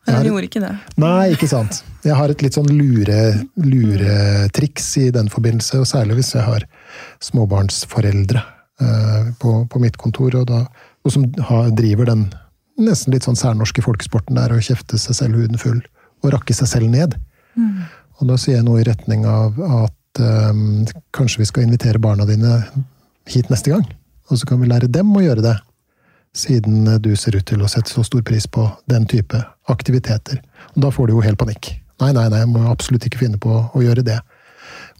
Har- Jeg gjorde ikke det. Nei, ikke sant. Jeg har et litt sånn lure, luretriks i den forbindelse, og særlig hvis jeg har småbarnsforeldre eh, på, på mitt kontor, og, da, og som har, driver den nesten litt sånn særnorske folkesporten der å kjefte seg selv huden full og rakke seg selv ned. Og da sier jeg noe i retning av at eh, kanskje vi skal invitere barna dine hit neste gang, og så kan vi lære dem å gjøre det siden du ser ut til å sette så stor pris på den type aktiviteter. Og da får du jo helt panikk. Nei, nei, nei, jeg må absolutt ikke finne på å gjøre det.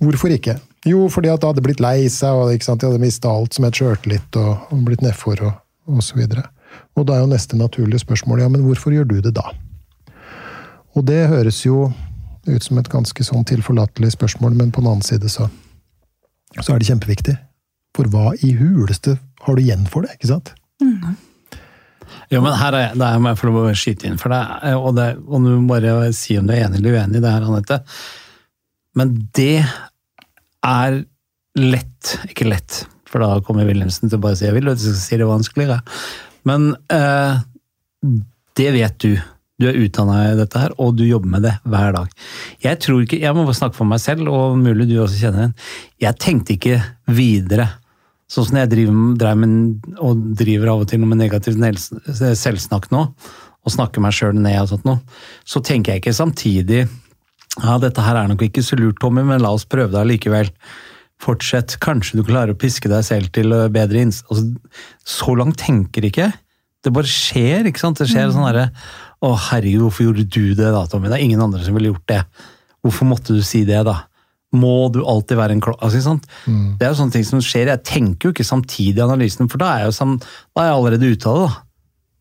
Hvorfor ikke? Jo, fordi at jeg hadde blitt lei seg, og ikke sant? de hadde mista alt som het sjøltillit, og, og blitt nedfor, og, og så videre. Og da er jo neste naturlige spørsmål, ja, men hvorfor gjør du det da? Og det høres jo ut som et ganske sånn tilforlatelig spørsmål, men på den annen side så, så er det kjempeviktig. For hva i huleste har du igjen for det, ikke sant? Jo, men her er der må jeg få lov å skyte inn, for det, er- og, det, og du må bare si om du er enig eller uenig i det her, Anette. Men det er lett, ikke lett, for da kommer Wilhelmsen til å bare si jeg vil og du skal si det vanskeligere, Men eh, det vet du. Du er utdanna i dette her, og du jobber med det hver dag. Jeg tror ikke, jeg må snakke for meg selv, og mulig du også kjenner igjen. Jeg tenkte ikke videre. Sånn som jeg driver, med, og driver av og til med negativt selvsnakk nå, og snakker meg sjøl ned og sånt noe, så tenker jeg ikke samtidig ja, dette her er nok ikke så lurt, Tommy, men la oss prøve det allikevel. Fortsett. Kanskje du klarer å piske deg selv til bedre inns... Altså, så langt tenker ikke. Det bare skjer, ikke sant. Det skjer mm. sånn herre Å, herregud, hvorfor gjorde du det da, Tommy? Det er ingen andre som ville gjort det. Hvorfor måtte du si det, da? Må du alltid være en klokk... Altså, mm. Det er jo sånne ting som skjer. Jeg tenker jo ikke samtidig i analysen, for da er jeg, jo sam... da er jeg allerede ute av det. da.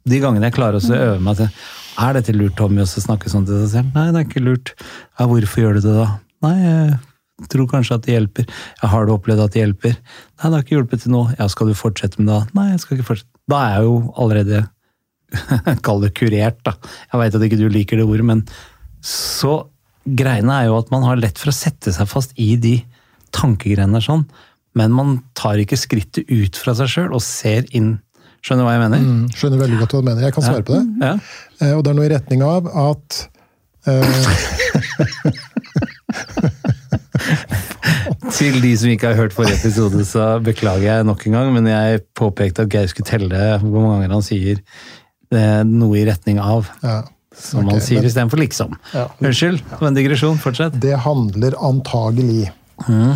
De gangene jeg klarer å øve meg til Er dette lurt, Tommy, å snakke sånn til seg selv? Nei, det er ikke lurt. Ja, hvorfor gjør du det, da? Nei, jeg tror kanskje at det hjelper. Jeg har du opplevd at det hjelper? Nei, det har ikke hjulpet til nå. Ja, skal du fortsette med det? da? Nei, jeg skal ikke fortsette. Da er jeg jo allerede Kall det kurert, da. Jeg veit at ikke du liker det ordet, men så Greiene er jo at man har lett for å sette seg fast i de tankegreiene sånn, men man tar ikke skrittet ut fra seg sjøl og ser inn. Skjønner du hva jeg mener? Mm, skjønner veldig godt hva du mener. Jeg kan svare på det. Ja. Eh, og det er noe i retning av at uh, Til de som ikke har hørt forrige episode, så beklager jeg nok en gang, men jeg påpekte at Geir skulle telle hvor mange ganger han sier eh, noe i retning av. Ja. Som okay, man sier istedenfor liksom. Ja. Unnskyld, det var en digresjon. Fortsett. Det handler antagelig mm.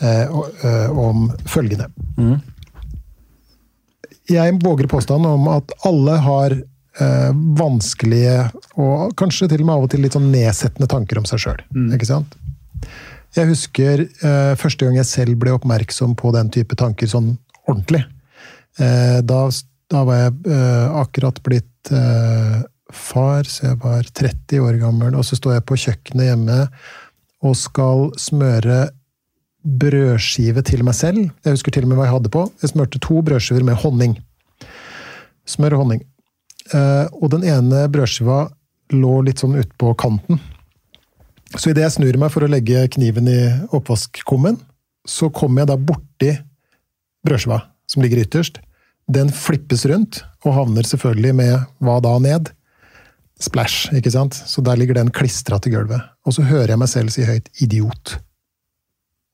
eh, eh om følgende. Mm. Jeg våger påstanden om at alle har eh, vanskelige og kanskje til og med av og til litt sånn nedsettende tanker om seg sjøl. Mm. Ikke sant? Jeg husker eh, første gang jeg selv ble oppmerksom på den type tanker sånn ordentlig. Eh, da, da, var jeg eh, akkurat blitt eh, far, så jeg var 30 år gammel. Og så står jeg på kjøkkenet hjemme og skal smøre brødskive til meg selv. Jeg husker til og med hva jeg hadde på. Jeg smurte to brødskiver med honning. Smør og honning. Eh, og den ene brødskiva lå litt sånn utpå kanten. Så idet jeg snur meg for å legge kniven i oppvaskkummen, så kommer jeg da borti brødskiva som ligger ytterst. Den flippes rundt, og havner selvfølgelig med hva da ned? Splash, ikke sant? Så der ligger den klistra til gulvet. Og så hører jeg meg selv si høyt 'idiot'.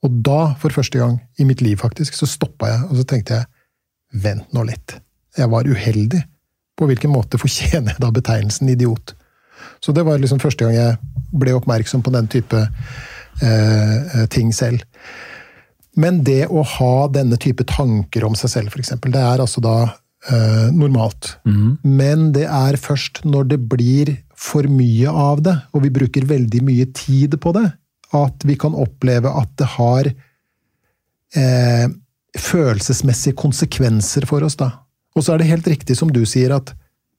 Og da, for første gang i mitt liv faktisk, så stoppa jeg, og så tenkte jeg 'vent nå litt'. Jeg var uheldig. På hvilken måte fortjener jeg da betegnelsen idiot? Så det var liksom første gang jeg ble oppmerksom på den type eh, ting selv. Men det å ha denne type tanker om seg selv, f.eks., det er altså da eh, normalt. Mm. Men det er først når det blir for mye av det, og vi bruker veldig mye tid på det, at vi kan oppleve at det har eh, følelsesmessige konsekvenser for oss. da. Og så er det helt riktig som du sier, at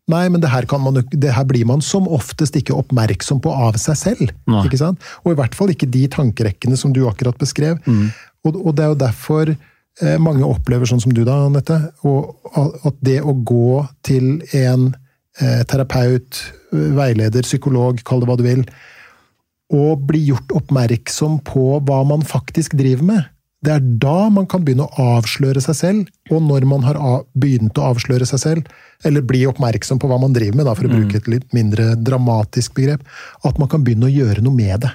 Nei, men det her, man, det her, blir man som oftest ikke oppmerksom på av seg selv. Nei. ikke sant? Og i hvert fall ikke de tankerekkene som du akkurat beskrev. Mm. Og, og, det er jo derfor eh, mange opplever sånn som du da, Anette, at det å gå til en eh, terapeut, veileder, psykolog, kall det hva du vil, og bli gjort oppmerksom på hva man faktisk driver med, det er da man kan begynne å avsløre seg selv. Og når man har begynt å avsløre seg selv, eller bli oppmerksom på hva man driver med, da, for å bruke et litt mindre dramatisk begrep, at man kan begynne å gjøre noe med det.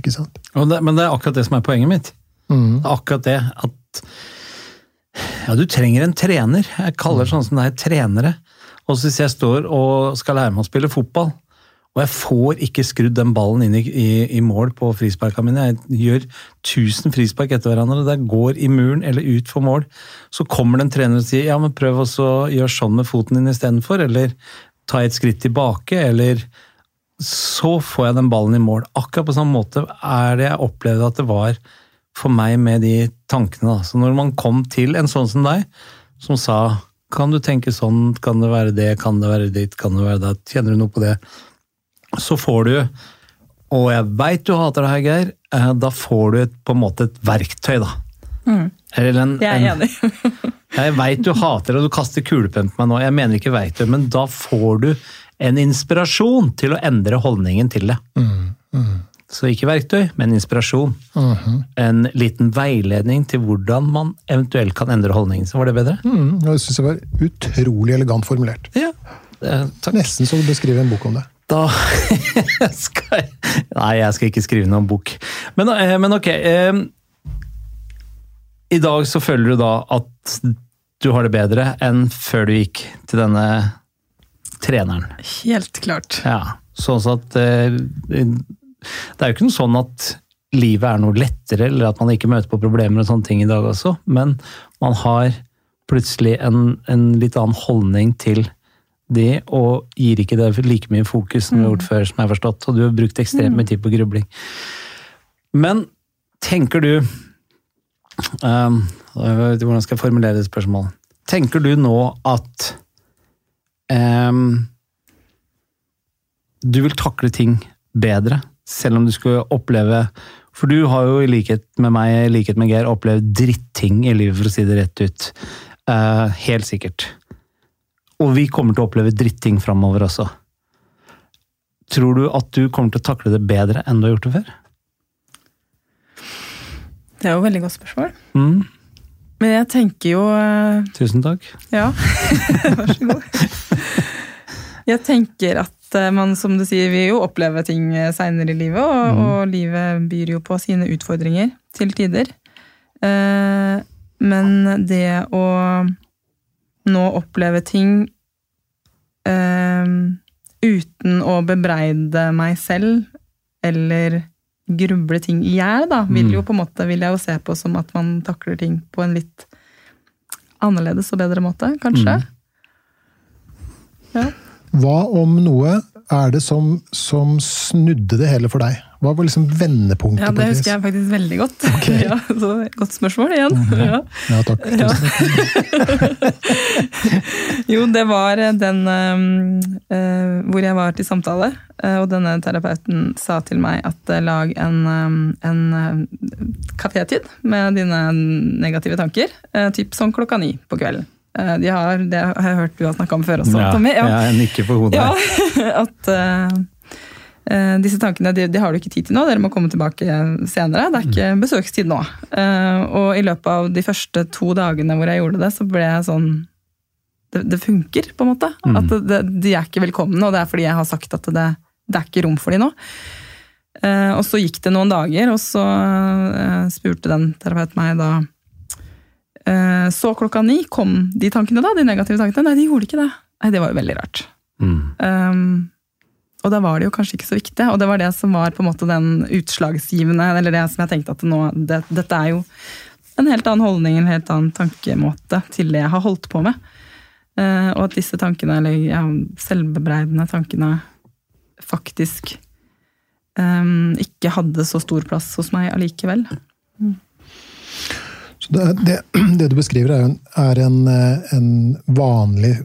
Ikke sant? Det, men det er akkurat det som er poenget mitt. Mm. Akkurat det at ja, du trenger en trener. Jeg kaller det sånn som det er trenere. Og hvis jeg står og skal lære meg å spille fotball, og jeg får ikke skrudd den ballen inn i, i, i mål på frisparka mine. Jeg gjør 1000 frispark etter hverandre, det går i muren eller ut for mål. Så kommer det en trener og sier ja, men prøv å gjøre sånn med foten din istedenfor, eller ta et skritt tilbake, eller Så får jeg den ballen i mål. Akkurat på samme måte er det jeg opplevde at det var for meg med de tankene. Da. Så når man kom til en sånn som deg, som sa kan du tenke sånn, kan det være det, kan det være ditt, kan det være det, kjenner du noe på det? så får du Og jeg veit du hater det her, Geir. Eh, da får du et, på en måte et verktøy, da. Mm. En, jeg er enig. jeg veit du hater det, og du kaster kulepenn på meg nå. Jeg mener ikke verktøy, men da får du en inspirasjon til å endre holdningen til det. Mm. Mm. Så ikke verktøy, men inspirasjon. En liten veiledning til hvordan man eventuelt kan endre holdningen. Så var det bedre? Mm, jeg syns det var utrolig elegant formulert. Ja. Eh, takk. Nesten så du beskriver en bok om det. Da skal jeg Nei, jeg skal ikke skrive noen bok. Men, eh, men ok. Eh, I dag så føler du da at du har det bedre enn før du gikk til denne treneren. Helt klart. Ja, sånn at eh, Det er jo ikke noe sånn at livet er noe lettere, eller at man ikke møter på problemer og sånne ting i dag også, men man har plutselig en, en litt annen holdning til de, og gir ikke det like mye fokus som vi har gjort før, som jeg har forstått, og du har brukt ekstremt mye tid på grubling. Men tenker du um, hvordan skal jeg formulere det spørsmålet. Tenker du nå at um, du vil takle ting bedre, selv om du skulle oppleve For du har jo i likhet med meg, i likhet med Geir, opplevd dritting i livet, for å si det rett ut. Uh, helt sikkert. Og vi kommer til å oppleve dritting framover også. Tror du at du kommer til å takle det bedre enn du har gjort det før? Det er jo et veldig godt spørsmål. Mm, Men jeg tenker jo eh, tusen takk. Ja, vær så god. Jeg tenker at eh, man, som du sier, vil jo oppleve ting seinere i livet, og, og livet byr jo på sine utfordringer til tider. Eh, Men det å nå oppleve ting eh, uten å bebreide meg selv, eller gruble ting i hjel, da, vil jo på en måte, vil jeg jo se på som at man takler ting på en litt annerledes og bedre måte, kanskje. Ja. Hva om noe er det som, som snudde det hele for deg? Hva var liksom vendepunktet? Ja, det husker jeg faktisk veldig godt. Okay. Ja, så godt spørsmål igjen. Ja. Ja, takk. Ja. Jo, det var den um, eh, hvor jeg var til samtale, eh, og denne terapeuten sa til meg at eh, lag en, en uh, kafétid med dine negative tanker, eh, typ sånn klokka ni på kvelden. Eh, de har, det har jeg hørt du har snakka om før også, ja, Tommy. Ja. jeg nikker på hodet. Ja, at eh, disse tankene de, de har du ikke tid til nå, dere må komme tilbake senere. Det er ikke besøkstid nå. Uh, og i løpet av de første to dagene hvor jeg gjorde det, så ble jeg sånn Det, det funker, på en måte. At det, det, de er ikke velkomne, og det er fordi jeg har sagt at det, det er ikke rom for de nå. Uh, og så gikk det noen dager, og så spurte den terapeuten meg da Så klokka ni kom de tankene, da, de negative tankene. Nei, de gjorde ikke det. Nei, Det var jo veldig rart. Mm. Um, og da var det jo kanskje ikke så viktig, og det var det som var på en måte den utslagsgivende, eller det som jeg tenkte at nå, det, dette er jo en helt annen holdning, en helt annen tankemåte til det jeg har holdt på med. Uh, og at disse tankene, eller ja, selvbebreidende tankene, faktisk um, ikke hadde så stor plass hos meg allikevel. Så det, det, det du beskriver, er, en, er en, eh, en vanlig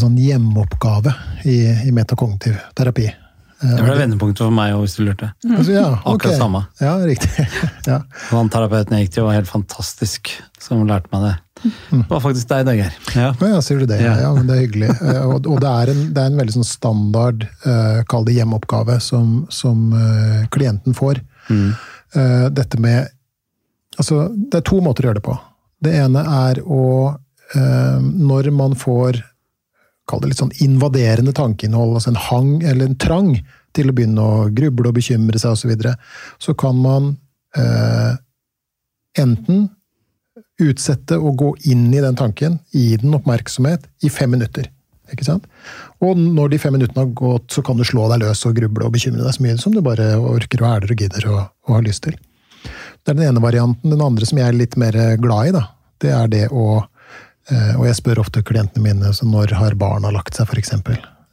sånn hjemmeoppgave i, i metakognitiv terapi. Eh, Det ble vendepunktet for meg òg, hvis du lurte. altså, ja, Akkurat samme. Ja, riktig. ja. Han terapeuten jeg gikk til, var helt fantastisk, som lærte meg det. Det var faktisk deg, Dager. Ja. Ja, sier du det? Ja, Ja. men det er hyggelig. Eh, Og, og det, er en, det er en veldig sånn standard, uh, kall det hjemmeoppgave, som, som uh, klienten får. Eh, dette med Altså, det er to måter å gjøre det på. Det ene er å eh, Når man får Kall det litt sånn invaderende tankeinnhold, altså en hang eller en trang til å begynne å gruble og bekymre seg osv., så, videre, så kan man eh, enten utsette å gå inn i den tanken, gi den oppmerksomhet, i fem minutter. Ikke sant? Og når de fem minuttene har gått, så kan du slå deg løs og gruble og bekymre deg så mye som du bare orker og hæler og gidder og, og har lyst til. Det er den ene varianten. Den andre som jeg er litt mer glad i, da, det er det å eh, Og jeg spør ofte klientene mine så når har barna lagt seg, f.eks.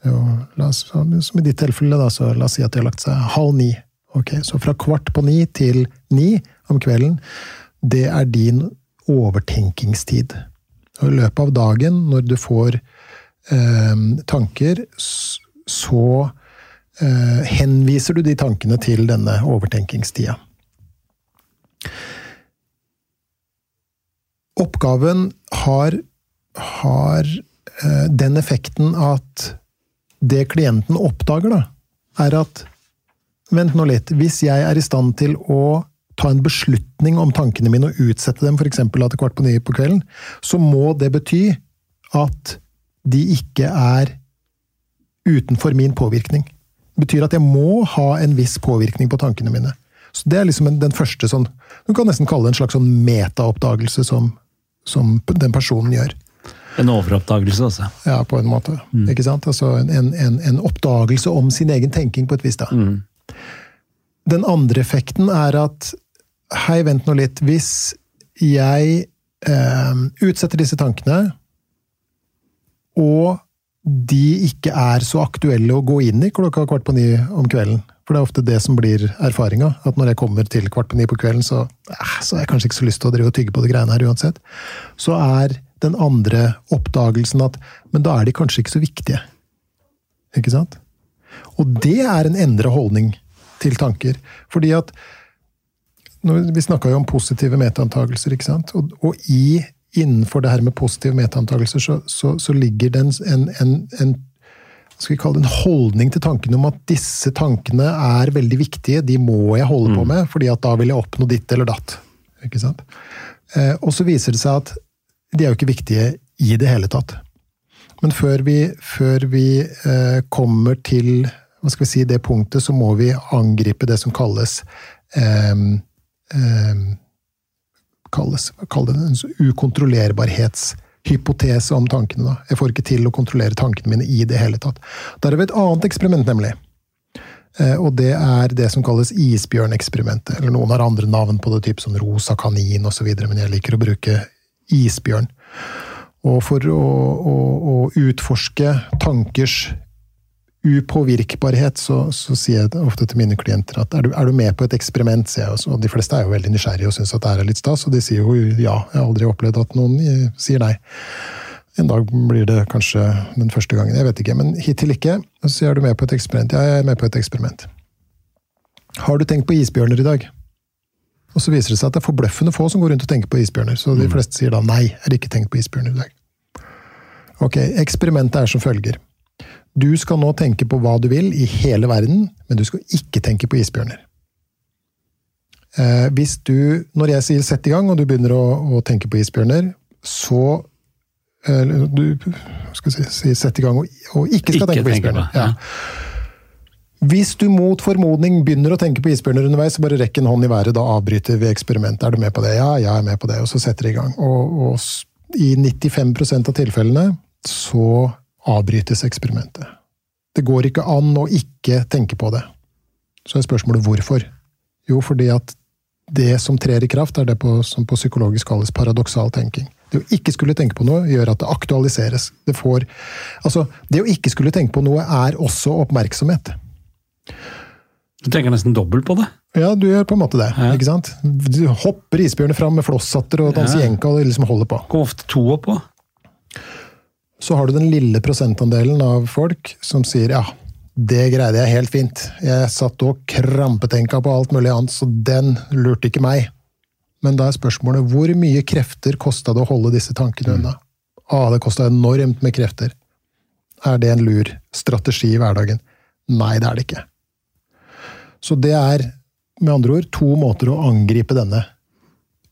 Som i ditt tilfelle, da, så la oss si at de har lagt seg halv ni. Ok, Så fra kvart på ni til ni om kvelden, det er din overtenkingstid. Og I løpet av dagen, når du får eh, tanker, så eh, henviser du de tankene til denne overtenkingstida. Oppgaven har, har eh, den effekten at det klienten oppdager, da, er at vent nå litt. Hvis jeg er i stand til å ta en beslutning om tankene mine og utsette dem f.eks. til kvart på ni på kvelden, så må det bety at de ikke er utenfor min påvirkning. Det betyr at jeg må ha en viss påvirkning på tankene mine. Så Det er liksom den første sånn Du kan nesten kalle det en slags sånn metaoppdagelse som, som den personen gjør. En overoppdagelse også. Ja, på en måte. Mm. Ikke sant? Altså en, en, en, oppdagelse om sin egen tenking, på et vis. da. Mm. Den andre effekten er at Hei, vent nå litt. Hvis jeg eh, utsetter disse tankene, og de ikke er så aktuelle å gå inn i klokka kvart på ni om kvelden. For det er ofte det som blir erfaringa. At når jeg kommer til kvart på ni på kvelden, så, eh, så har jeg kanskje ikke så lyst til å drive og tygge på de greiene her uansett. Så er den andre oppdagelsen at Men da er de kanskje ikke så viktige. Ikke sant? Og det er en endra holdning til tanker. Fordi at Vi snakka jo om positive metaantagelser, ikke sant? Og, og i, innenfor det her med positive metaantagelser så, så, så, ligger det en, en, en skal vi kalle det en holdning til tankene om at disse tankene er veldig viktige, de må jeg holde på mm. med, fordi at da vil jeg oppnå ditt eller datt. Ikke sant? Eh, og så viser det seg at de er jo ikke viktige i det hele tatt. Men før vi, før vi eh, kommer til hva skal vi si, det punktet, så må vi angripe det som kalles eh, kalles, Kall det en ukontrollerbarhetshypotese om tankene. Da. Jeg får ikke til å kontrollere tankene mine i det hele tatt. Der har vi et annet eksperiment, nemlig. Eh, og det er det som kalles isbjørneksperimentet. Eller noen har andre navn på det, typ som rosa kanin osv., men jeg liker å bruke isbjørn. Og for å, å, å utforske tankers upåvirkbarhet, så, så, sier jeg ofte til mine klienter at er du, er du med på et eksperiment, sier jeg. Også. Og de fleste er jo veldig nysgjerrige og syns at det er litt stas, og de sier jo ja. Jeg har aldri opplevd at noen eh, sier nei. En dag blir det kanskje den første gangen, jeg vet ikke. Men hittil ikke. Så sier du med på et eksperiment. Ja, jeg er med på et eksperiment. Har du tenkt på isbjørner i dag? Og så viser det seg at det er forbløffende få som går rundt og tenker på isbjørner. Så de mm. fleste sier da nei, jeg har ikke tenkt på isbjørner i dag. Ok, eksperimentet er som følger. Du skal nå tenke på hva du vil i hele verden, men du skal ikke tenke på isbjørner. Eh, hvis du, når jeg sier 'sett i gang', og du begynner å, å tenke på isbjørner, så eh, Du skal si, si 'sett i gang' og, og ikke skal ikke tenke på isbjørner. På, ja. Hvis du mot formodning begynner å tenke på isbjørner underveis, så bare rekk en hånd i været. Da avbryter vi eksperimentet. Er du med på det? Ja, jeg er med på det. Og så setter det i gang. Og, og i 95% av tilfellene så avbrytes eksperimentet. Det går ikke an å ikke tenke på det. Så er spørsmålet hvorfor. Jo, fordi at det som trer i kraft, er det på, som på psykologisk kalles paradoksal tenking. Det å ikke skulle tenke på noe gjør at det aktualiseres. Det, får, altså, det å ikke skulle tenke på noe er også oppmerksomhet. Du tenker nesten dobbelt på det? Ja, du gjør på en måte det. Ja. ikke sant? Du hopper isbjørnet fram med flosshatter og danser ja. og liksom holder på. Hvor ofte to oppå? Så har du den lille prosentandelen av folk som sier ja, det greide jeg helt fint. Jeg satt og krampetenka på alt mulig annet, så den lurte ikke meg. Men da er spørsmålet hvor mye krefter kosta det å holde disse tankene unna? Mm. Ah, det kosta enormt med krefter. Er det en lur strategi i hverdagen? Nei, det er det ikke. Så det er med andre ord to måter å angripe denne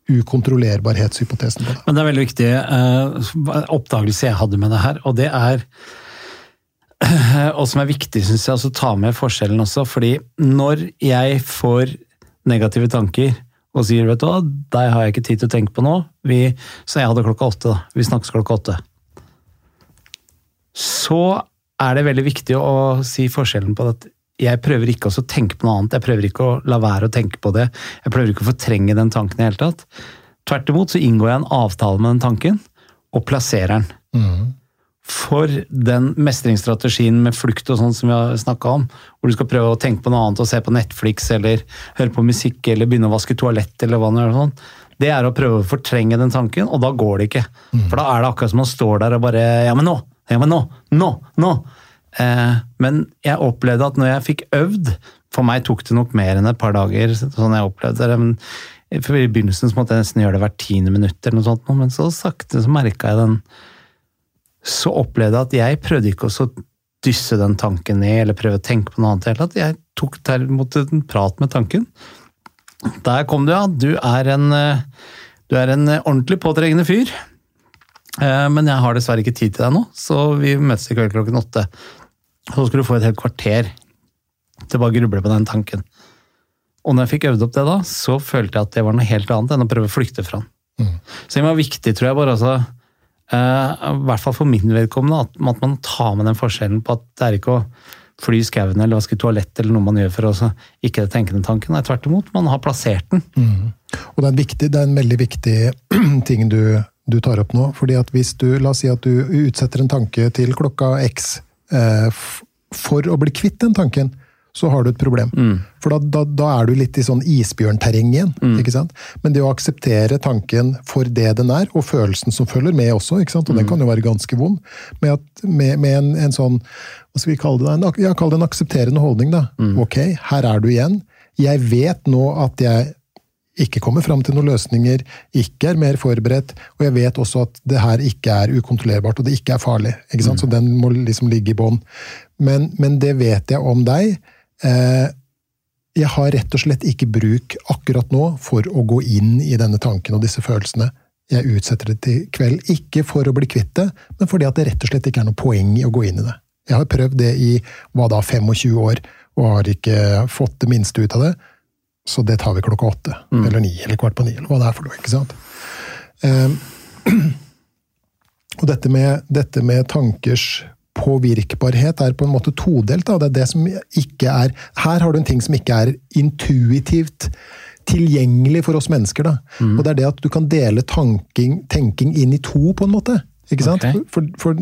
ukontrollerbarhetshypotesen på. det. Men det er veldig viktig uh, oppdagelse jeg hadde med det her, og det er og som er viktig, syns jeg, å ta med forskjellen også. fordi når jeg får negative tanker og sier vet du hva, deg har jeg ikke tid til å tenke på nå, vi, så jeg hadde klokka åtte, da. Vi snakkes klokka åtte. Så er det veldig viktig å si forskjellen på at jeg prøver ikke å tenke på noe annet. Jeg prøver ikke å la være å tenke på det. Jeg prøver ikke å fortrenge den tanken i det hele tatt. Tvert imot så inngår jeg en avtale med den tanken, og plasserer den. Mm. For den mestringsstrategien med flukt og sånn som vi har snakka om, hvor du skal prøve å tenke på noe annet og se på Netflix eller høre på musikk eller begynne å vaske toalett eller hva det er, sånn, det er å prøve å fortrenge den tanken, og da går det ikke. Mm. For da er det akkurat som man står der og bare Ja, men nå! Ja, men nå! Nå! Nå! Eh, men jeg opplevde at når jeg fikk øvd For meg tok det nok mer enn et par dager. sånn jeg opplevde det, for I begynnelsen så måtte jeg nesten gjøre det hvert tiende minutt, eller noe sånt, men så sakte så merka jeg den Så opplevde jeg at jeg prøvde ikke å dysse den tanken ned, eller prøve å tenke på noe annet. Eller at. Jeg tok derimot en prat med tanken. Der kom du, ja. Du er en, eh, du er en ordentlig påtrengende fyr. Eh, Men jeg har dessverre ikke tid til deg nå, så vi møtes i kveld klokken åtte. Så skulle du få et helt kvarter til bare å gruble på den tanken. Og når jeg fikk øvd opp det da, så følte jeg at det var noe helt annet enn å prøve å flykte fra den. Så det var viktig, tror jeg, bare altså, eh, i hvert fall for min vedkommende, at, at man tar med den forskjellen på at det er ikke å fly i skauen eller vaske toalett eller noe man gjør for å ikke tenke den tanken. Nei, tvert imot, man har plassert den. Og det er viktig, det er en veldig viktig ting du, du tar opp nå. fordi at hvis du, La oss si at du utsetter en tanke til klokka x for å bli kvitt den tanken, så har du et problem. For da, da, da er du litt i sånn isbjørnterreng igjen. ikke sant? Men det å akseptere tanken for det den er, og følelsen som følger med også, ikke sant? og den kan jo være ganske vond, med, at, med, med en, en sånn hva skal vi kalle det, en, ja, kall det en aksepterende holdning. da. Ok, her er du igjen. Jeg vet nå at jeg ikke kommer fram til noen løsninger, ikke er mer forberedt, og jeg vet også at det her ikke er ukontrollerbart, og det ikke er farlig. ikke sant? Så den må liksom ligge i bånn. Men, men det vet jeg om deg. Eh, jeg har rett og slett ikke bruk akkurat nå for å gå inn i denne tanken og disse følelsene. Jeg utsetter det til kveld, ikke for å bli kvitt det, men fordi at det rett og slett ikke er noe poeng i å gå inn i det. Jeg har prøvd det i hva da, 25 år, og har ikke fått det minste ut av det. Så det tar vi klokka åtte, eller ni, eller kvart på ni, eller hva det er for noe. ikke sant? Um, og dette med, dette med tankers påvirkbarhet er på en måte todelt. Da. Det er det som ikke er Her har du en ting som ikke er intuitivt tilgjengelig for oss mennesker. Da. Og det er det at du kan dele tanking, tenking inn i to, på en måte. Ikke sant? Okay. For, for,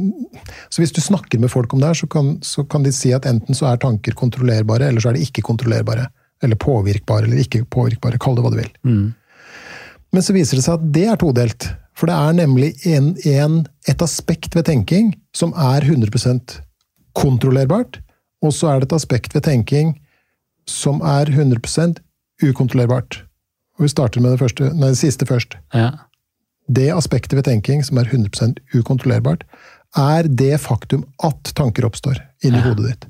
så hvis du snakker med folk om det her, så kan, så kan de si at enten så er tanker kontrollerbare, eller så er de ikke kontrollerbare. Eller påvirkbare, eller ikke påvirkbare. Kall det hva du vil. Men så viser det seg at det er todelt. For det er nemlig en, en, et aspekt ved tenking som er 100% kontrollerbart, og så er det et aspekt ved tenking som er 100% ukontrollerbart. Og vi starter med det, første, nei, det siste først. Ja. Det aspektet ved tenking som er 100% ukontrollerbart, er det faktum at tanker oppstår inni hodet ditt.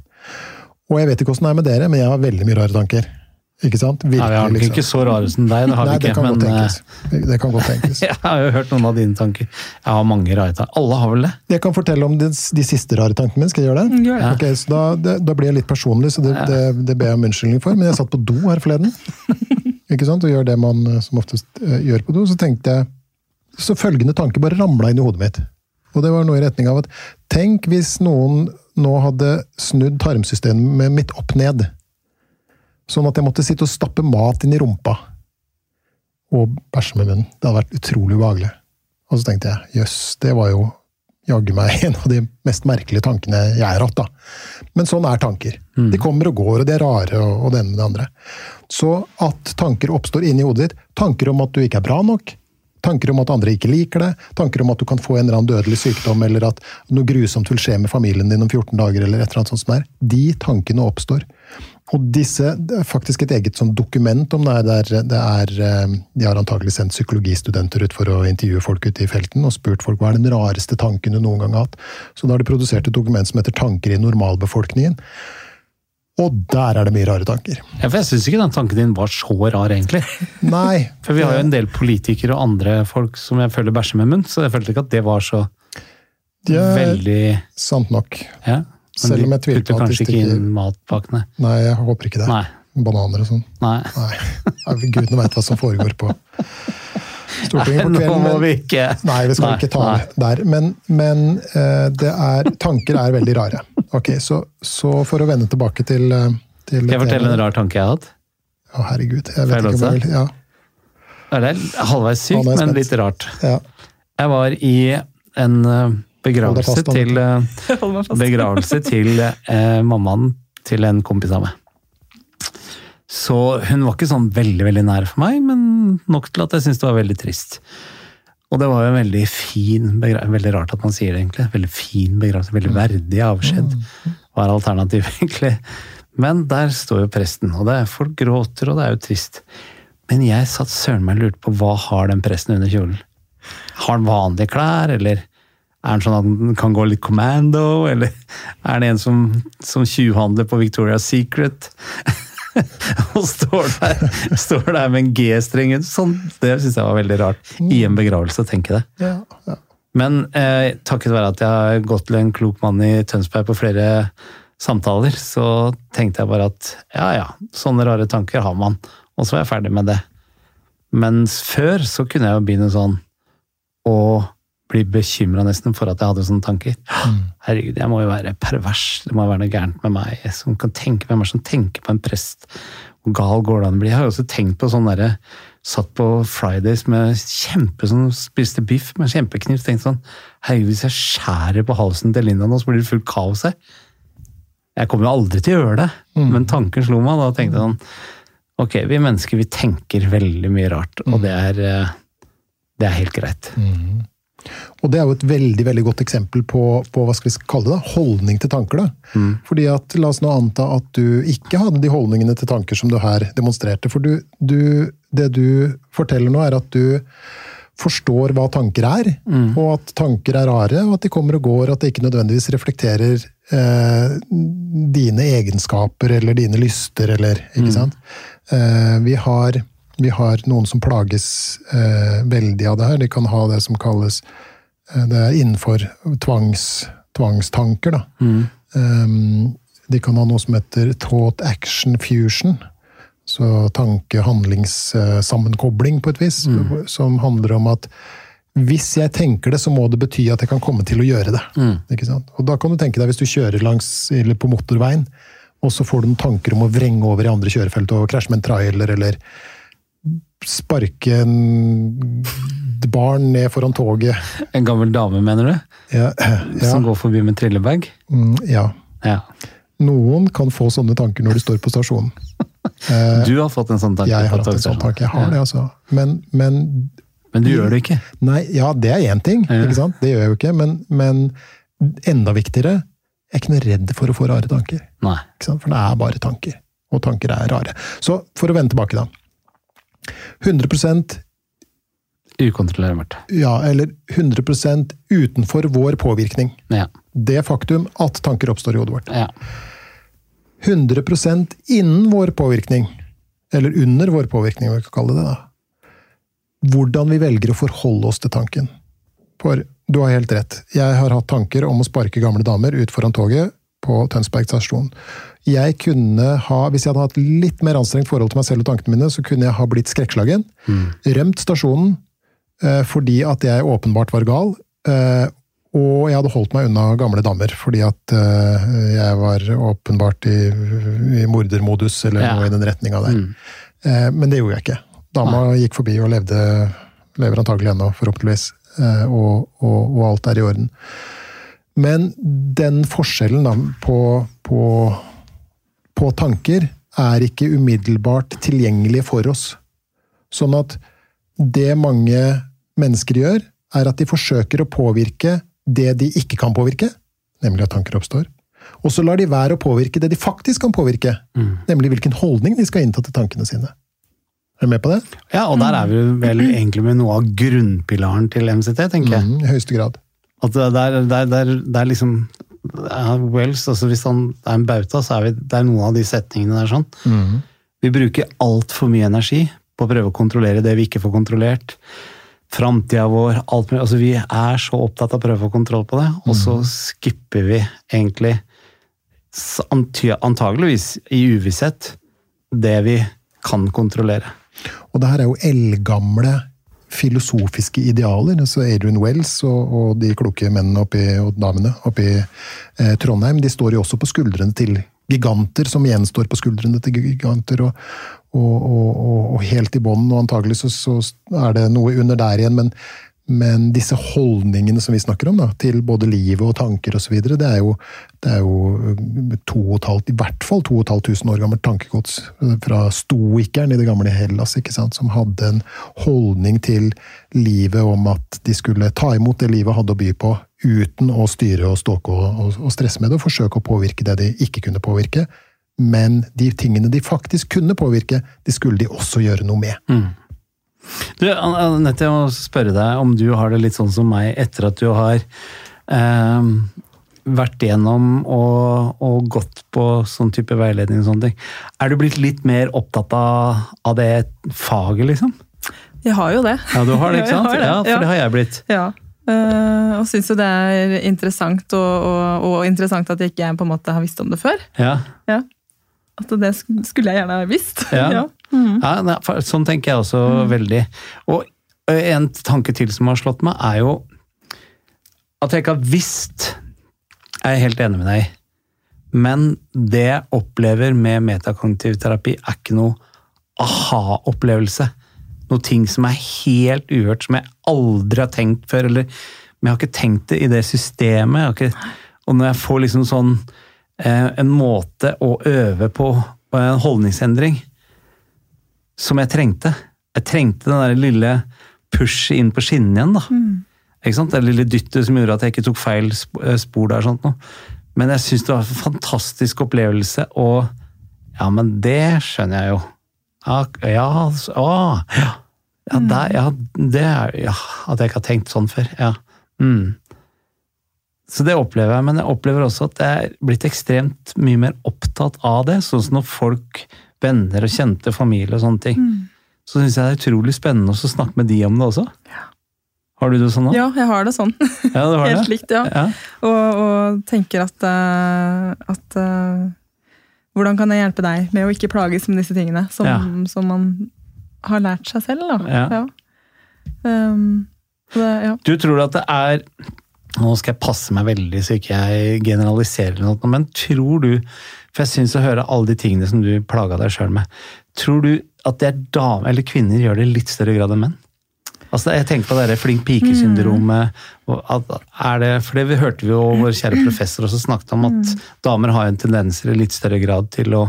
Og jeg vet ikke åssen det er med dere, men jeg har veldig mye rare tanker. Ikke sant? Nei, vi har nok liksom. ikke så rare som deg, det har Nei, vi det kan godt Men godt tenkes. Det kan godt tenkes. jeg har jo hørt noen av dine tanker. Jeg har mange rare tanker. Alle har vel det? Jeg kan fortelle om de, de siste rare tankene mine. Skal jeg gjøre det? Gjør det. Ok, så da, det, da blir jeg litt personlig, så det, det, det ber jeg om unnskyldning for. Men jeg satt på do her forleden, ikke sant? og gjør det man eh, som oftest eh, gjør på do. Så tenkte jeg Så følgende tanke bare ramla inn i hodet mitt. Og det var noe i retning av at tenk hvis noen nå hadde snudd tarmsystemet mitt opp ned. Sånn at jeg måtte sitte og stappe mat inn i rumpa. Og bæsje med munnen. Det hadde vært utrolig ubehagelig. Og så tenkte jeg jøss, det var jo jaggu meg en av de mest merkelige tankene jeg har hatt. da. Men sånn er tanker. De kommer og går, og de er rare, og, og det ene med det andre. Så at tanker oppstår inni hodet ditt, tanker om at du ikke er bra nok, tanker om at andre ikke liker det, tanker om at du kan få en eller annen dødelig sykdom, eller at noe grusomt vil skje med familien din om 14 dager, eller et eller annet sånt som er, de tankene oppstår. Og disse, det er faktisk et eget sånn dokument om det her. der er, det er, eh, de har antagelig sendt psykologistudenter ut for å intervjue folk ute i felten og spurt folk hva er den rareste tanken du noen gang har hatt. Så da har de produsert et dokument som heter Tanker i normalbefolkningen. Og der er det mye rare tanker. Ja, for jeg syns ikke den tanken din var så rar, egentlig. Nei. For vi har jo en del politikere og andre folk som jeg føler bæsjer med munn, så jeg følte ikke at det var så det er veldig Sant nok. ja. Men Selv om jeg tviler på at de kanskje ikke inn matpakkene. Nei, jeg håper ikke det. Nei. Bananer og sånn. Nei. Nei, Gudene veit hva som foregår på Stortinget på Nå må vi ikke Nei, vi skal Nei, ikke ta nei. det der. Men, men eh, det er, tanker er veldig rare. Ok, Så, så for å vende tilbake til, eh, til Skal jeg fortelle en rar tanke jeg har hatt? Å, herregud. Jeg vet ikke om jeg vil ja, Det er halvveis sykt, er men litt rart. ja. Jeg var i en eh, begravelse fast, til, begravelse til eh, mammaen til en kompis av meg. Så hun var ikke sånn veldig veldig nær for meg, men nok til at jeg syntes det var veldig trist. Og det var jo en veldig fin begravelse. Veldig rart at man sier det, egentlig. Veldig fin begravelse. Veldig verdig avskjed. Var alternativet, egentlig. Men der står jo presten, og det er, folk gråter, og det er jo trist. Men jeg satt søren meg og lurte på hva har den presten under kjolen? Har han vanlige klær, eller Er han sånn at han kan gå litt commando, eller er det en som, som tjuvhandler på Victoria's Secret? og står der, står der med en G-streng. Sånn, det syns jeg var veldig rart i en begravelse tenker jeg det. Ja, ja. Men eh, takket være at jeg har gått til en klok mann i Tønsberg på flere samtaler, så tenkte jeg bare at ja ja, sånne rare tanker har man. Og så var jeg ferdig med det. Mens før så kunne jeg jo begynne sånn å bli bekymra nesten for at jeg hadde sånne tanker. Herregud, jeg må jo være pervers, det må jo være noe gærent med meg. Som kan tenke, hvem er det som tenker på en prest? Hvor gal går det an å bli? Jeg har jo også tenkt på sånn derre Satt på Fridays med kjempe sånn, spiste biff med kjempekniv. Tenkte sånn Herregud, hvis jeg skjærer på halsen til Linda nå, så blir det fullt kaos her. Jeg kommer jo aldri til å gjøre det, men tanken slo meg. Da tenkte jeg sånn Ok, vi mennesker vi tenker veldig mye rart, og det er, eh, det er helt greit. Og det er jo et veldig veldig godt eksempel på, på hva skal vi kalle det da, holdning til tanker. da. Fordi at, La oss nå anta at du ikke hadde de holdningene til tanker som du her demonstrerte. For du, du, det du forteller nå, er at du forstår hva tanker er, og at tanker er rare, og at de kommer og går, at det ikke nødvendigvis reflekterer eh, dine egenskaper eller dine lyster, eller Ikke sant? Eh, vi, har, vi har noen som plages eh, veldig av det her. De kan ha det som kalles Det er innenfor tvangs, tvangstanker, da. Mm. de kan ha noe som heter thought action fusion. Så tanke-handlingssammenkobling, på et vis. Som handler om at hvis jeg tenker det, så må det bety at jeg kan komme til å gjøre det. Ikke sant? Og da kan du tenke deg, hvis du kjører langs, eller på motorveien, og så får du noen tanker om å vrenge over i andre kjørefelt og krasje med en trailer, eller sparke en barn ned foran toget. En gammel dame, mener du? Ja, ja. Som går forbi med trillebag? mm, ja. Ja. Noen kan få sånne tanker når de står på stasjonen. Du har fått en sånn tanke? Jeg har hatt en sånn tanke. Jeg har det, altså. Men, men Men du gjør det ikke? Nei, ja, det er én ting, ikke sant? Det gjør jeg jo ikke. Men, men enda viktigere, jeg er ikke noe redd for å få rare tanker. Nei. Ikke sant? For det er bare tanker. Og tanker er rare. Så for å vende tilbake, da. 100% Ukontrollerbart. ja, eller 100 utenfor vår påvirkning. Ja. Det faktum at tanker oppstår i hodet vårt. ja. 100% innen vår påvirkning, eller under vår påvirkning, vi kan kalle det. da. Hvordan vi velger å forholde oss til tanken. For du har helt rett. Jeg har hatt tanker om å sparke gamle damer ut foran toget på Tønsberg stasjon. Jeg kunne ha, Hvis jeg hadde hatt litt mer anstrengt forhold til meg selv og tankene mine, så kunne jeg ha blitt skrekkslagen. Rømt stasjonen eh, fordi at jeg åpenbart var gal. Eh, og jeg hadde holdt meg unna gamle damer, fordi at eh, jeg var åpenbart i, i mordermodus, eller Ja. noe i den retninga der. Eh, men det gjorde jeg ikke. Dama gikk forbi og levde, lever antagelig ennå, forhåpentligvis. Eh, og, og, og alt er i orden. Men den forskjellen da, på, på, på tanker er ikke umiddelbart tilgjengelig for oss. Sånn at det mange mennesker gjør, er at de forsøker å påvirke det de ikke kan påvirke, nemlig at tanker oppstår. Og så lar de være å påvirke det de faktisk kan påvirke, nemlig hvilken holdning de skal innta til tankene sine. Er du med på det? ja, og der er vi vel egentlig med noe av grunnpilaren til MCT, tenker jeg. Mm, I høyeste grad. At det er, det er, det er, er liksom Wells, altså Hvis han er en bauta, så er vi, det er noen av de setningene der sånn. Vi bruker altfor mye energi på å prøve å kontrollere det vi ikke får kontrollert. Framtida vår, alt mulig. Altså, vi er så opptatt av å prøve å få kontroll på det, og så skipper vi egentlig antageligvis i uvisshet det vi kan kontrollere. Og det her er jo eldgamle filosofiske idealer. Så Adrian Wells og, og de kloke mennene oppi, og damene oppe i eh, Trondheim de står jo også på skuldrene til giganter, som igjen står på skuldrene til giganter. Og, og, og helt i bånn, og antagelig så, så er det noe under der igjen. Men, men disse holdningene som vi snakker om, da, til både livet og tanker osv., det er jo, det er jo to og et halvt, i hvert fall 2500 år gammelt tankegods fra stoikeren i det gamle Hellas, ikke sant, som hadde en holdning til livet om at de skulle ta imot det livet hadde å by på, uten å styre og ståke og, og, stresse med det, og forsøke å påvirke det de ikke kunne påvirke. Men de tingene de faktisk kunne påvirke, de skulle de også gjøre noe med. Du, Anette, jeg må spørre deg om du har det litt sånn som meg etter at du har eh, vært gjennom og, og gått på sånn type veiledning og sånne ting. Er du blitt litt mer opptatt av, av det faget, liksom? Jeg har jo det. Ja, du har det, ikke sant? det, Ja, for det har jeg blitt. Ja. Uh, og syns jo det er interessant, og, og, og interessant at jeg ikke på en måte har visst om det før. Ja. Ja. At det skulle jeg gjerne ha visst. Ja. Ja, nei, Ja, sånn tenker jeg også veldig. Og en tanke til som har slått meg, er jo at jeg ikke har visst Jeg er helt enig med deg i. Men det jeg opplever med metakognitiv terapi, er ikke noe aha-opplevelse. Noe ting som er helt uhørt, som jeg aldri har tenkt før. Eller men jeg har ikke tenkt det i det systemet. Ikke, og når jeg får liksom sånn eh, en måte å øve på, en holdningsendring, som jeg trengte. Jeg trengte den der lille pushet inn på skinnene igjen. da. Ikke sant? Det lille dyttet som gjorde at jeg ikke tok feil eh, spor der. sånt noe. Men jeg syns det var en fantastisk opplevelse, og ja, men det skjønner jeg jo. Ja, ja, altså, å, ja. Ja, der, ja, det er ja, At jeg ikke har tenkt sånn før. Ja. Mm. Så det opplever jeg, men jeg opplever også at jeg er blitt ekstremt mye mer opptatt av det. Sånn som når folk, venner og kjente familie og sånne ting. Så syns jeg det er utrolig spennende å snakke med de om det også. Har du det sånn nå? Ja, jeg har det sånn. Ja, har Helt det? likt, ja. Ja. Og, og tenker at, eh, at uh, Hvordan kan jeg hjelpe deg med å ikke plages med disse tingene som, Ja. som man har lært seg selv? Da. Ja. Um, det, ja. Du tror at det er Nå skal jeg passe meg veldig så ikke jeg generaliserer, noe, men tror du For jeg syns å høre alle de tingene som du plaga deg sjøl med. Tror du at det er damer eller kvinner gjør det i litt større grad enn menn? Altså, jeg tenker på det der flink pike-syndromet. det, For det hørte vi jo vår kjære professor også snakket om, at damer har en tendens i litt større grad til å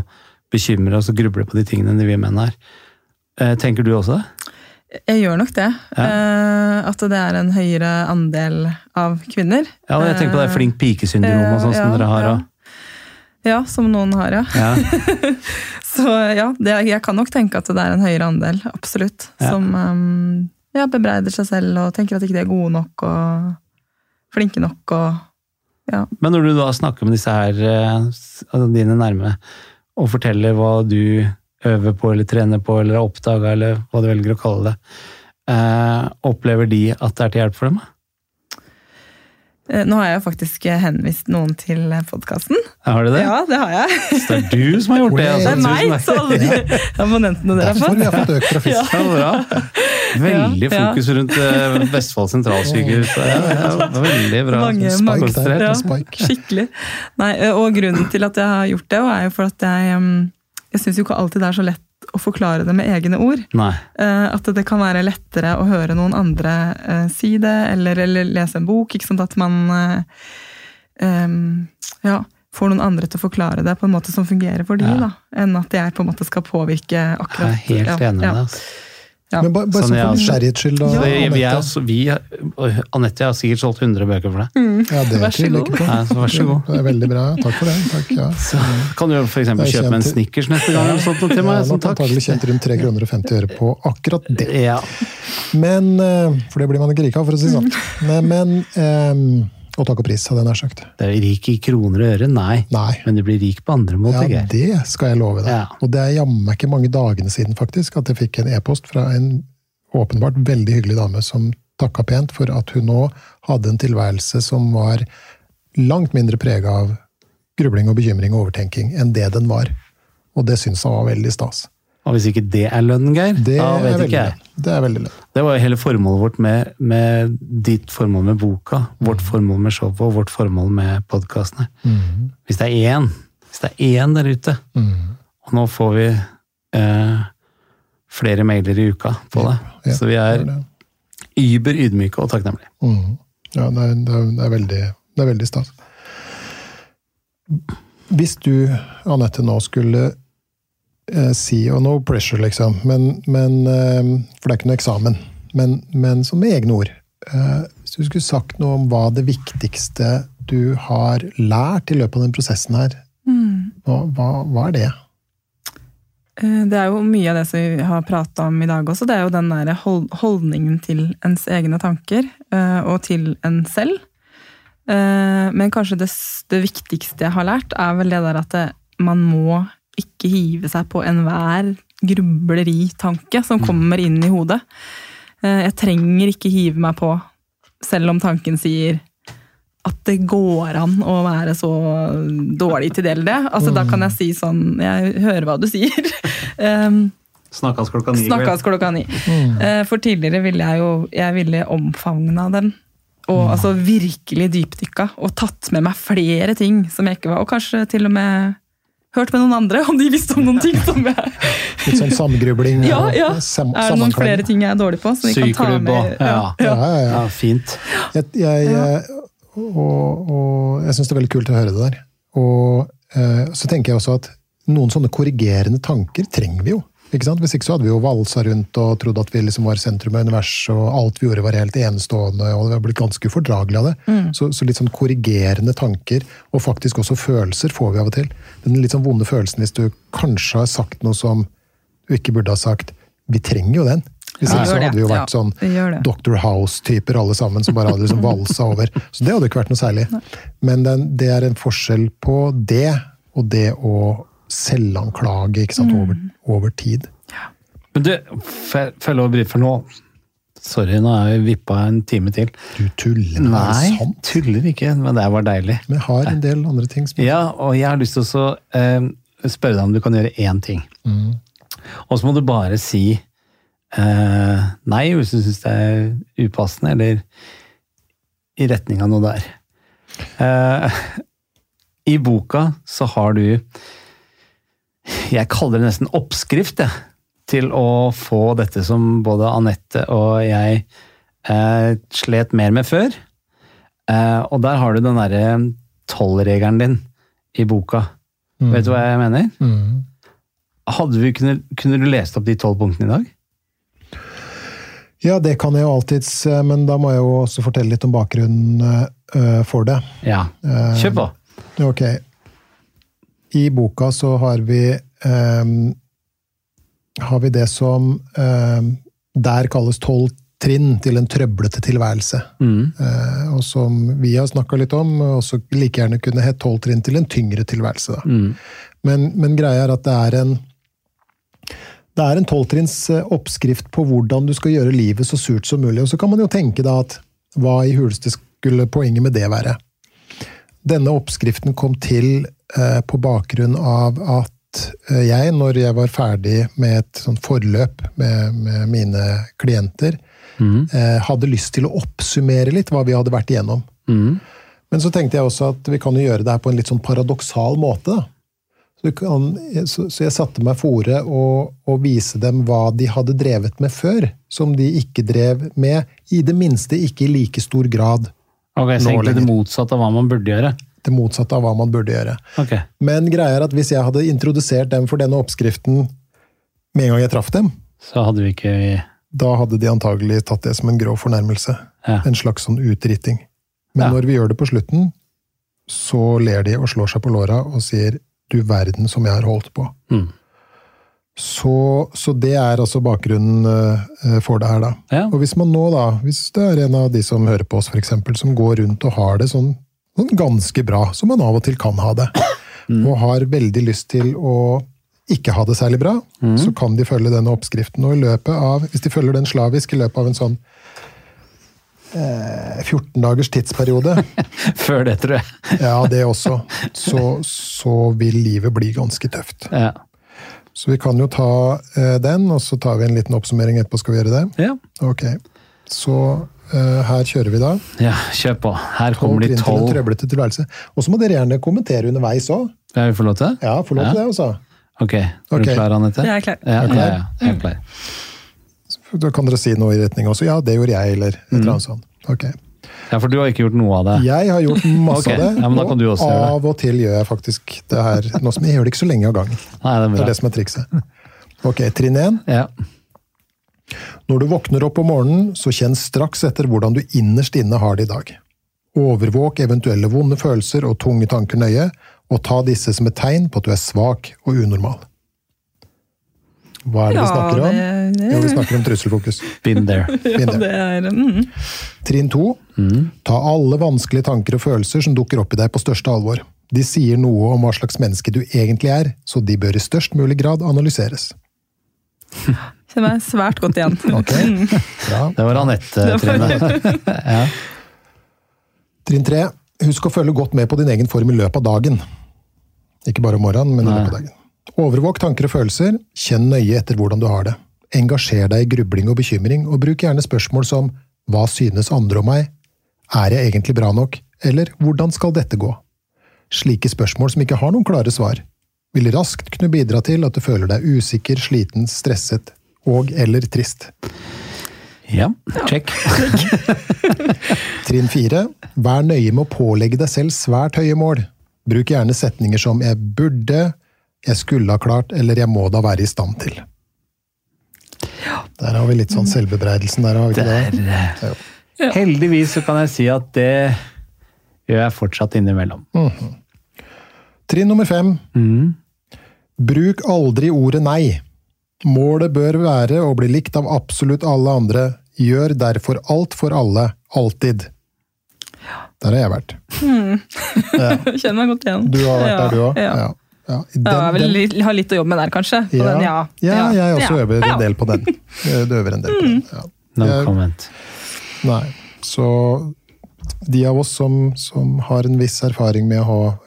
bekymre oss og gruble på de tingene enn vi menn har. Eh, Tenker du også det? Jeg gjør nok det. Ja. at det er en høyere andel av kvinner. Ja, jeg tenker på det flink pike-syndromet og sånn som Ja, dere har. ja. Ja, som noen har, ja. ja. Så ja, det, jeg kan nok tenke at det er en høyere andel, absolutt. Ja. Som um, ja, bebreider seg selv og tenker at ikke de er gode nok og flinke nok og ja. Men når du da snakker med disse her, eh, altså dine nærme, og forteller hva du øver på eller trener på eller har oppdaga, eller hva du velger å kalle det, eh, opplever de at det er til hjelp for dem? Eh, Nå har jeg jo faktisk henvist noen til podkasten. Har du det? Ja, det har jeg. Så det er du som har gjort det? Det Altså. er meg, så alle de abonnentene dere har Derfor fått. har fått økt trafikk. Ja. Ja, bra. Veldig fokus rundt eh, Vestfold sentralsykehus. Ja, veldig bra. Mange, mange ja. Skikkelig. Nei, og grunnen til at jeg har gjort det, er jo for at jeg um, Jeg syns jo ikke alltid det er så lett å forklare det med egne ord. Nei. Eh, At det kan være lettere å høre noen andre eh, si det, eller, eller lese en bok. ikke sant, At man um, ja, får noen andre til å forklare det på en måte som fungerer for dem, Ja. enn at jeg på en måte skal påvirke Jeg er helt enig med deg. altså. Ja. Men bare, bare Sånn, sånn for altså. nysgjerrighets skyld, da. Så Anette. og jeg har sikkert solgt 100 bøker for deg. Ja, det Vær så god. så vær så god. Det er veldig bra. Takk for det. Takk, ja. Kan du eksempel kjøpe en Snickers neste gang? eller sånt til meg? ja, Sånn, takk. Antakelig tjent rundt 3 kroner og 50 øre på akkurat det. Ja. Men, eh, For det blir man ikke rik av, for å si det sånn. Men, men eh, Og takk og pris, hadde jeg nær sagt. Det er rik i kroner og øre, nei. Nei. Men du blir rik på andre måter, Ja, det skal jeg love deg. Ja. Og det er jammen ikke mange dagene siden faktisk, at jeg fikk en e-post fra en åpenbart veldig hyggelig dame som takka pent for at hun nå hadde en tilværelse som var langt mindre prega av grubling og bekymring og overtenking enn det den var. Og det syns han var veldig stas. Og hvis ikke det er lønn, Geir, Det da vet ikke jeg. lønn. Det er veldig lønn. Det var jo hele formålet vårt med, med ditt formål med boka, vårt formål med showet og vårt formål med podkastene. Mm. Hvis det er én, hvis det er én der ute, Mm. og nå får vi eh, flere mailer i uka på det, Ja, så vi er er über ydmyke og takknemlige. Mm. Ja, det er, det, er, det, er veldig, det er veldig stas. Hvis du, Anette, nå skulle eh, si Og no pressure, liksom, men, men, eh, for det er ikke noe eksamen. Men, men som med egne ord. Eh, hvis du skulle sagt noe om hva det viktigste du har lært i løpet av den prosessen her, hva, hva, hva er det? Eh, Det er jo mye av det som vi har prata om i dag også. Det er jo den der holdningen til ens egne tanker, eh, og til en selv. Eh, men kanskje det, det viktigste jeg har lært, er vel det der at det, man må ikke hive seg på enhver grubleri-tanke som kommer inn i hodet. Eh, jeg trenger ikke hive meg på, selv om tanken sier at det går an å være så dårlig til del det. Altså, Da kan jeg si sånn Jeg hører hva du sier. Um, Snakkes klokka ni. Snakkes klokka ni. Mm. For tidligere ville jeg jo jeg ville omfavna den. Og altså virkelig dypdykka og tatt med meg flere ting som jeg ikke var. Og kanskje til og med hørt med noen andre om de visste om noen ting som jeg Litt sånn samgrubling. Ja, ja. sam- Er det noen flere ting jeg er dårlig på? Som vi kan ta med? ja. Ja, ja, ja. ja, fint. Jeg, jeg, eh, og, og jeg syns det er veldig kult å høre det der. Og eh, så tenker jeg også at noen sånne korrigerende tanker trenger vi jo. Ikke sant? Hvis ikke så hadde vi jo valsa rundt og trodd at vi liksom var sentrum av universet, og alt vi gjorde var helt enestående, og det har blitt ganske ufordragelig av det. Så, så litt sånn korrigerende tanker, og faktisk også følelser, får vi av og til. Den litt sånn vonde følelsen hvis du kanskje har sagt noe som du ikke burde ha sagt. Vi trenger jo den. Hvis ikke så hadde vi jo vært sånn Doctor. Dr. House-typer alle sammen, som bare hadde liksom valsa over. Så det hadde ikke vært noe særlig. Men den, det er en forskjell på det og det å selvanklage ikke sant, over, over tid. Men du, får jeg- lov å bryte for nå? Sorry, nå er vi vippa en time til. Du tuller med er det sant? tuller ikke, men det var deilig. Men jeg har en del andre ting Spørsmål. Ja, og jeg har lyst til å så, eh, spørre deg om du kan gjøre én ting. Og så må du bare si eh, nei hvis du syns det er upassende, eller i retning av noe der. Eh, I boka så har du Jeg kaller det nesten oppskrift, jeg. Til å få dette som både Anette og jeg eh, slet mer med før. Eh, og der har du den derre tolvregelen din i boka. Vet du hva jeg mener? Mm. Hadde vi kunne, kunne du lest opp de tolv punktene i dag? Ja, det kan jeg jo alltids, eh, men da må jeg jo også fortelle litt om bakgrunnen eh, for det. Ja. Kjør på! Ok. I boka så har vi um, har vi det som um, der kalles tolv trinn til en trøblete tilværelse. Mm. Uh, og som vi har snakka litt om, og også like gjerne kunne hett tolv trinn til en tyngre tilværelse. Mm. Men, men greia er at det er en det er en tolvtrinns eh, oppskrift på hvordan du skal gjøre livet så surt som mulig. Og så kan man jo tenke da at hva i huleste skulle poenget med det være? Denne oppskriften kom til eh, på bakgrunn av at eh, jeg, når jeg var ferdig med et sånt forløp med, med mine klienter, eh, hadde lyst til å oppsummere litt hva vi hadde vært igjennom. Mm. Men så tenkte jeg også at vi kan jo gjøre det her på en litt sånn paradoksal måte. Så, kan, så, så jeg satte meg fore å, og vise dem hva de hadde drevet med før, som de ikke drev med, i det minste ikke i like stor grad. Ok, Så egentlig det motsatte av hva man burde gjøre? Det motsatte av hva man burde gjøre. Ok. Men greia er at hvis jeg hadde introdusert dem for denne oppskriften med en gang jeg traff dem, Så hadde vi ikke da hadde de antagelig tatt det som en grov fornærmelse. Ja. En slags sånn utritting. Men Ja. når vi gjør det på slutten, så ler de og slår seg på låra og sier 'du verden som jeg har holdt på'. Mm. Så, så det er altså bakgrunnen eh, for det her, da. Ja. Og hvis man nå, da, hvis det er en av de som hører på oss, eksempel, som går rundt og har det sånn, sånn ganske bra, som man av og til kan ha det, og har veldig lyst til å ikke ha det særlig bra, så kan de følge denne oppskriften. Og i løpet av, hvis de følger den slavisk i løpet av en sånn eh, 14 dagers tidsperiode, Før det, tror jeg. ja, det også, så, så vil livet bli ganske tøft. Ja. Så vi kan jo ta eh, den, og så tar vi en liten oppsummering etterpå. Skal vi gjøre det? ja. Ok. Så eh, her kjører vi da. Ja, kjør på. Her kommer de tolv. trøblete tilværelse. Og så må dere gjerne kommentere underveis òg. Ja, vi får lov til det? Ja, får lov til det, altså. Ok. Er du klar, Anette? Jeg er klar. Ja, Er ja, klar? ja, jeg er klar. Da kan dere si noe i retning også. Ja, det gjorde jeg, eller et Mm. eller annet sånt. Ok. Ja, for du har ikke gjort noe av det? Jeg har gjort masse okay. av det, ja, men da kan du også og gjøre det. av og til gjør jeg faktisk det her nå som Jeg gjør det ikke så lenge av gangen. Nei, det er Det er det som er trikset. Ok, trinn én. Ja. Når du våkner opp om morgenen, så kjenn straks etter hvordan du innerst inne har det i dag. Overvåk eventuelle vonde følelser og tunge tanker nøye, og ta disse som et tegn på at du er svak og unormal. Hva er det vi snakker om? det, Jo, vi snakker om trusselfokus. Been there. ja, det er mm. Trinn to. Ta alle vanskelige tanker og følelser som dukker opp i deg på største alvor. De sier noe om hva slags menneske du egentlig er, så de bør i størst mulig grad analyseres. Kjenner meg svært godt igjen. Ok, bra. Det var Anette-trinnet. ja. Trinn tre. Husk å følge godt med på din egen form i løpet av dagen. Ikke bare om morgenen, men i løpet av dagen. Overvåk tanker og følelser. Kjenn nøye etter hvordan du har det. Engasjer deg i grubling og bekymring, og bruk gjerne spørsmål som Hva synes andre om meg? Er jeg egentlig bra nok? Eller Hvordan skal dette gå? Slike spørsmål som ikke har noen klare svar, vil raskt kunne bidra til at du føler deg usikker, sliten, stresset og eller trist. ja, check. Trinn fire. Vær nøye med å pålegge deg selv svært høye mål. Bruk gjerne setninger som 'jeg burde', 'jeg skulle ha klart' eller 'jeg må da være i stand til'. Der har vi litt sånn selvbebreidelsen der, har vi ikke Der, det? Ja. Jo. heldigvis så kan jeg si at det gjør jeg fortsatt innimellom. Trinn nummer fem. Bruk aldri ordet nei. Målet bør være å bli likt av absolutt alle andre. Gjør derfor alt for alle, alltid. Der har jeg vært. Kjenner meg godt igjen. Du har vært der, du òg? Ja. Ja. Den- Ja, jeg vil den- har litt å jobbe med der, kanskje. På Ja, den, ja. ja, jeg også øver Ja. en del på den. Jeg øver en del på den. Ja. No comment. Nei. Så de av oss som, som har en viss erfaring med å ha,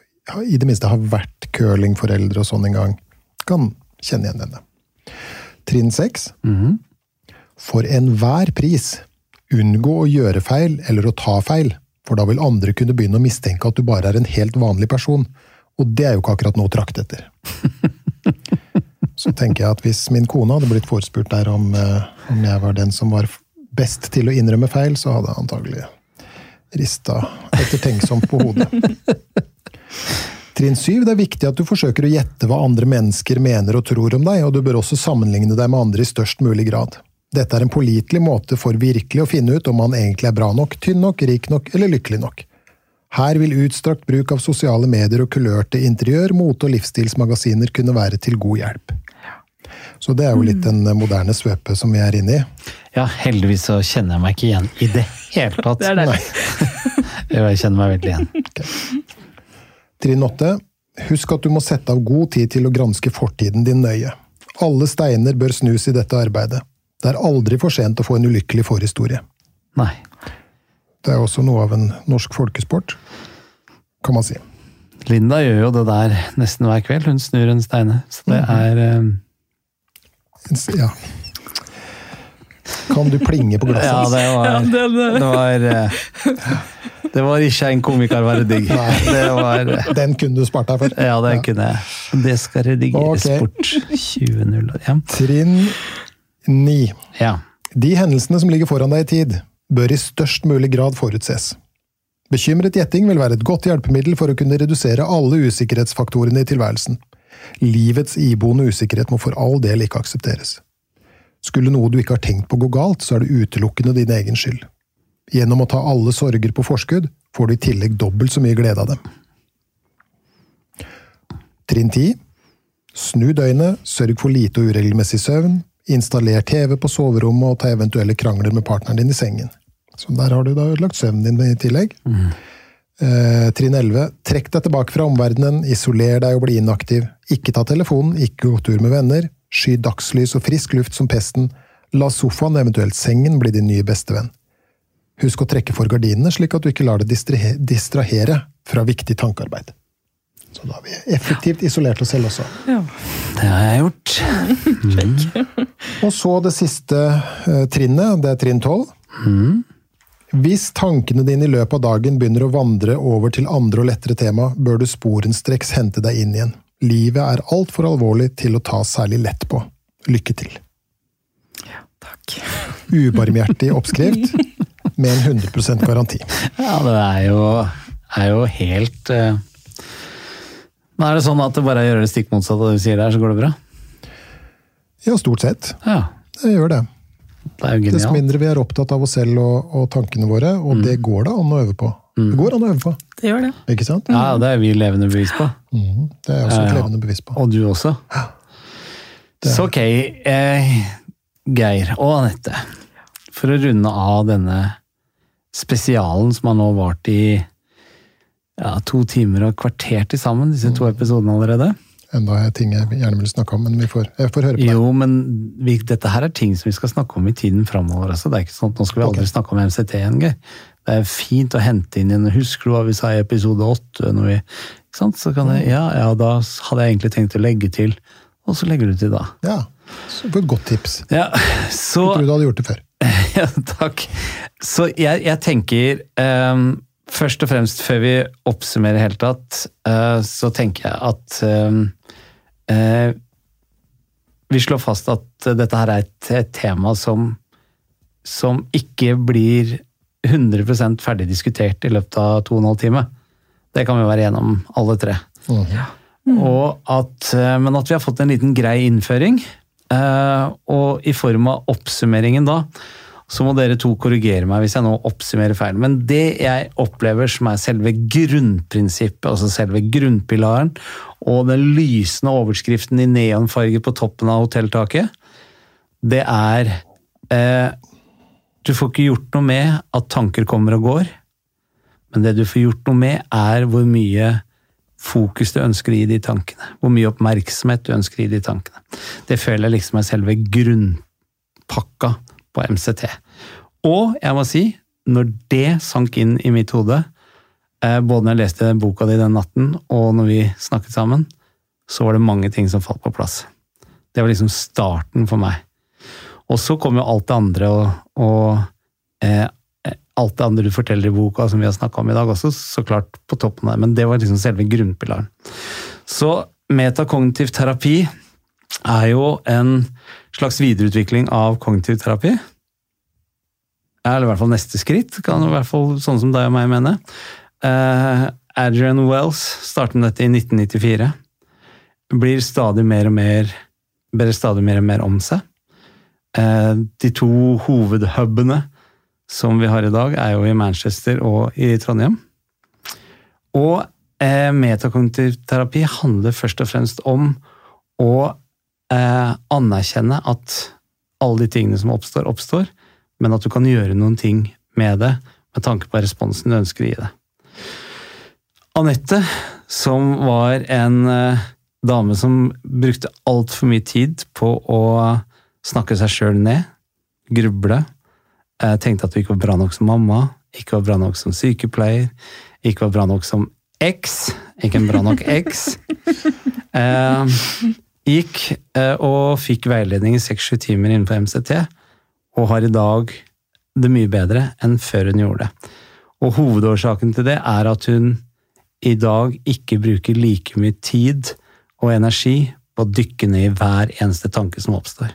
i det minste har vært curlingforeldre og sånn en gang, kan kjenne igjen denne. Trinn seks. For enhver pris, unngå å gjøre feil eller å ta feil, for da vil andre kunne begynne å mistenke at du bare er en helt vanlig person, og det er jo ikke akkurat noe å trakte etter. Så tenker jeg at hvis min kone hadde blitt forespurt der om, eh, om jeg var den som var best til å innrømme feil, så hadde jeg antagelig rista ettertenksomt på hodet. Trinn syv. Det er viktig at du forsøker å gjette hva andre mennesker mener og tror om deg, og du bør også sammenligne deg med andre i størst mulig grad. Dette er en pålitelig måte for virkelig å finne ut om man egentlig er bra nok, tynn nok, rik nok eller lykkelig nok. Her vil utstrakt bruk av sosiale medier og kulørte interiør, mote- og livsstilsmagasiner kunne være til god hjelp. Så det er jo litt den moderne svøpe som vi er inne i. Ja, heldigvis så kjenner jeg meg ikke igjen i det hele tatt. Det er deilig. Jo, jeg kjenner meg veldig igjen. Trinn 8. Husk at du må sette av god tid til å granske fortiden din nøye. Alle steiner bør snus i dette arbeidet. Det er aldri for sent å få en ulykkelig forhistorie. Nei. Det er også noe av en norsk folkesport, kan man si. Linda gjør jo det der nesten hver kveld. Hun snur en steine. Så det er eh, Ja. Kan du plinge på glasset? Ja, det Ja, var det, det. Det var eh, Det var ikke en komiker være digg. Nei. Det var eh, Den kunne du spart deg for. Ja, det kunne jeg. Det skal redigeres okay. bort. 20.0. Ja. Trinn 9. ja. De hendelsene som ligger foran deg i tid, bør i størst mulig grad forutses. Bekymret gjetting vil være et godt hjelpemiddel for å kunne redusere alle usikkerhetsfaktorene i tilværelsen. Livets iboende usikkerhet må for all del ikke aksepteres. Skulle noe du ikke har tenkt på gå galt, så er det utelukkende din egen skyld. Gjennom å ta alle sorger på forskudd, får du i tillegg dobbelt så mye glede av dem. Trinn 10. Snu døgnet, sørg for lite og uregelmessig søvn, installer TV på soverommet og ta eventuelle krangler med partneren din i sengen. Så der har du da ødelagt søvnen din i tillegg. Eh, trinn 11. Trekk deg tilbake fra omverdenen, isoler deg og bli inaktiv. Ikke ta telefonen, ikke gå tur med venner. Sky dagslys og frisk luft som pesten. La sofaen, eventuelt sengen, bli din nye bestevenn. Husk å trekke for gardinene, slik at du ikke lar det distrahe- distrahere fra viktig tankearbeid. Så da har vi effektivt isolert oss selv også. Ja. Det har jeg gjort. Og så det siste eh, trinnet, det er trinn 12. Hvis tankene dine i løpet av dagen begynner å vandre over til andre og lettere tema, bør du sporenstreks hente deg inn igjen. Livet er altfor alvorlig til å ta særlig lett på. Lykke til. Takk. Ubarmhjertig oppskrift med en 100% garanti. Ja, det er jo, er jo helt uh... Men er det sånn at det bare å gjøre det stikk motsatt av det du sier der, så går det bra? Ja, stort sett. Ja. Det gjør det. Det er jo Dess mindre vi er opptatt av oss selv og, og tankene våre, og det går det an å øve på. Det går an å øve på, Det gjør det. ikke sant? Ja, det er vi levende bevis på. Mm. Det er jeg også et Ja, ja. levende bevis på. Og du også. Så ok, eh, Geir og Anette. For å runde av denne spesialen som har nå vart i ja, to timer og kvarter til sammen, disse to episodene allerede. Enda ting jeg gjerne vil snakke om, men vi får, jeg får høre på det. Jo, men vi, dette her er ting som vi skal snakke om i tiden framover Altså. Det er ikke sånn at nå skal vi aldri okay. snakke om MCT igjen, gøy. Det er fint å hente inn igjen. Husker du hva vi sa i episode åtte? Ikke sant? Så kan jeg, ja, ja, da hadde jeg egentlig tenkt å legge til, og så legger du til da. Ja, så for et godt tips. Ja, så Jeg tror du hadde gjort det før. Ja, takk. Så jeg, jeg tenker ehm, Først og fremst, før vi oppsummerer helt tatt, eh, så tenker jeg at ehm, eh, Vi slår fast at dette her er et, tema som, som ikke blir 100 ferdig diskutert i løpet av to og en halv time. Det kan vi være gjennom, alle tre. Og at, eh, men at vi har fått en liten grei innføring. eh, Og i form av oppsummeringen da, så må dere to korrigere meg hvis jeg nå oppsummerer feil. Men det jeg opplever som er selve grunnprinsippet, altså selve grunnpilaren, og den lysende overskriften i neonfarge på toppen av hotelltaket, det er eh, Du får ikke gjort noe med at tanker kommer og går, men det du får gjort noe med, er hvor mye fokus du ønsker å gi de tankene. Hvor mye oppmerksomhet du ønsker å gi de tankene. Det føler jeg liksom er selve grunnpakka på MCT. Og jeg må si, når det sank inn i mitt hode, eh, både når jeg leste boka di den natten, og når vi snakket sammen, så var det mange ting som falt på plass. Det var liksom starten for meg. Og så kom jo alt det andre, og, og eh, alt det andre du forteller i boka, som vi har snakka om i dag også, så klart på toppen det. Men det var liksom selve grunnpilaren. Så metakognitiv terapi er jo en slags videreutvikling av kognitiv terapi. Eller i hvert fall neste skritt, kan i hvert fall sånn som deg og meg mene. Uh, Adrian Wells startet med dette i 1994. Blir stadig mer og mer ber stadig mer og mer om seg. Uh, de to hovedhubene som vi har i dag, er jo i Manchester og i Trondheim. Og eh, metakognitiv terapi handler først og fremst om å eh, anerkjenne at alle de tingene som oppstår, oppstår, men at du kan gjøre noen ting med det med tanke på responsen du ønsker å gi det. Anette, som var en eh, dame som brukte altfor mye tid på å snakke seg sjøl ned, gruble, eh, tenkte at du ikke var bra nok som mamma, ikke var bra nok som sykepleier, ikke var bra nok som eks, ikke en bra nok eks. Eh, gikk eh, og fikk veiledning i seks-sju timer innenfor MCT, og har i dag det mye bedre enn før hun gjorde det. Og hovedårsaken til det er at hun i dag ikke bruker like mye tid og energi på å dykke ned i hver eneste tanke som oppstår.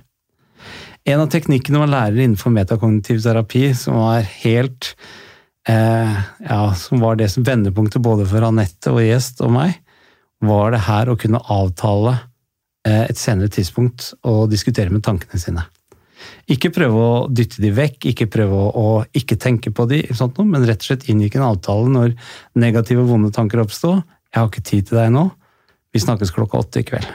En av teknikkene man lærer innenfor metakognitiv terapi, som var helt eh, ja, som var det som vendepunktet både for Anette og gjest og meg, var det her å kunne avtale et senere tidspunkt og diskutere med tankene sine. Ikke prøve å dytte de vekk, ikke prøve å, ikke tenke på de, sånt men rett og slett inngikk en avtale når negative vonde tanker oppstod. 'Jeg har ikke tid til deg nå. Vi snakkes klokka åtte i kveld.'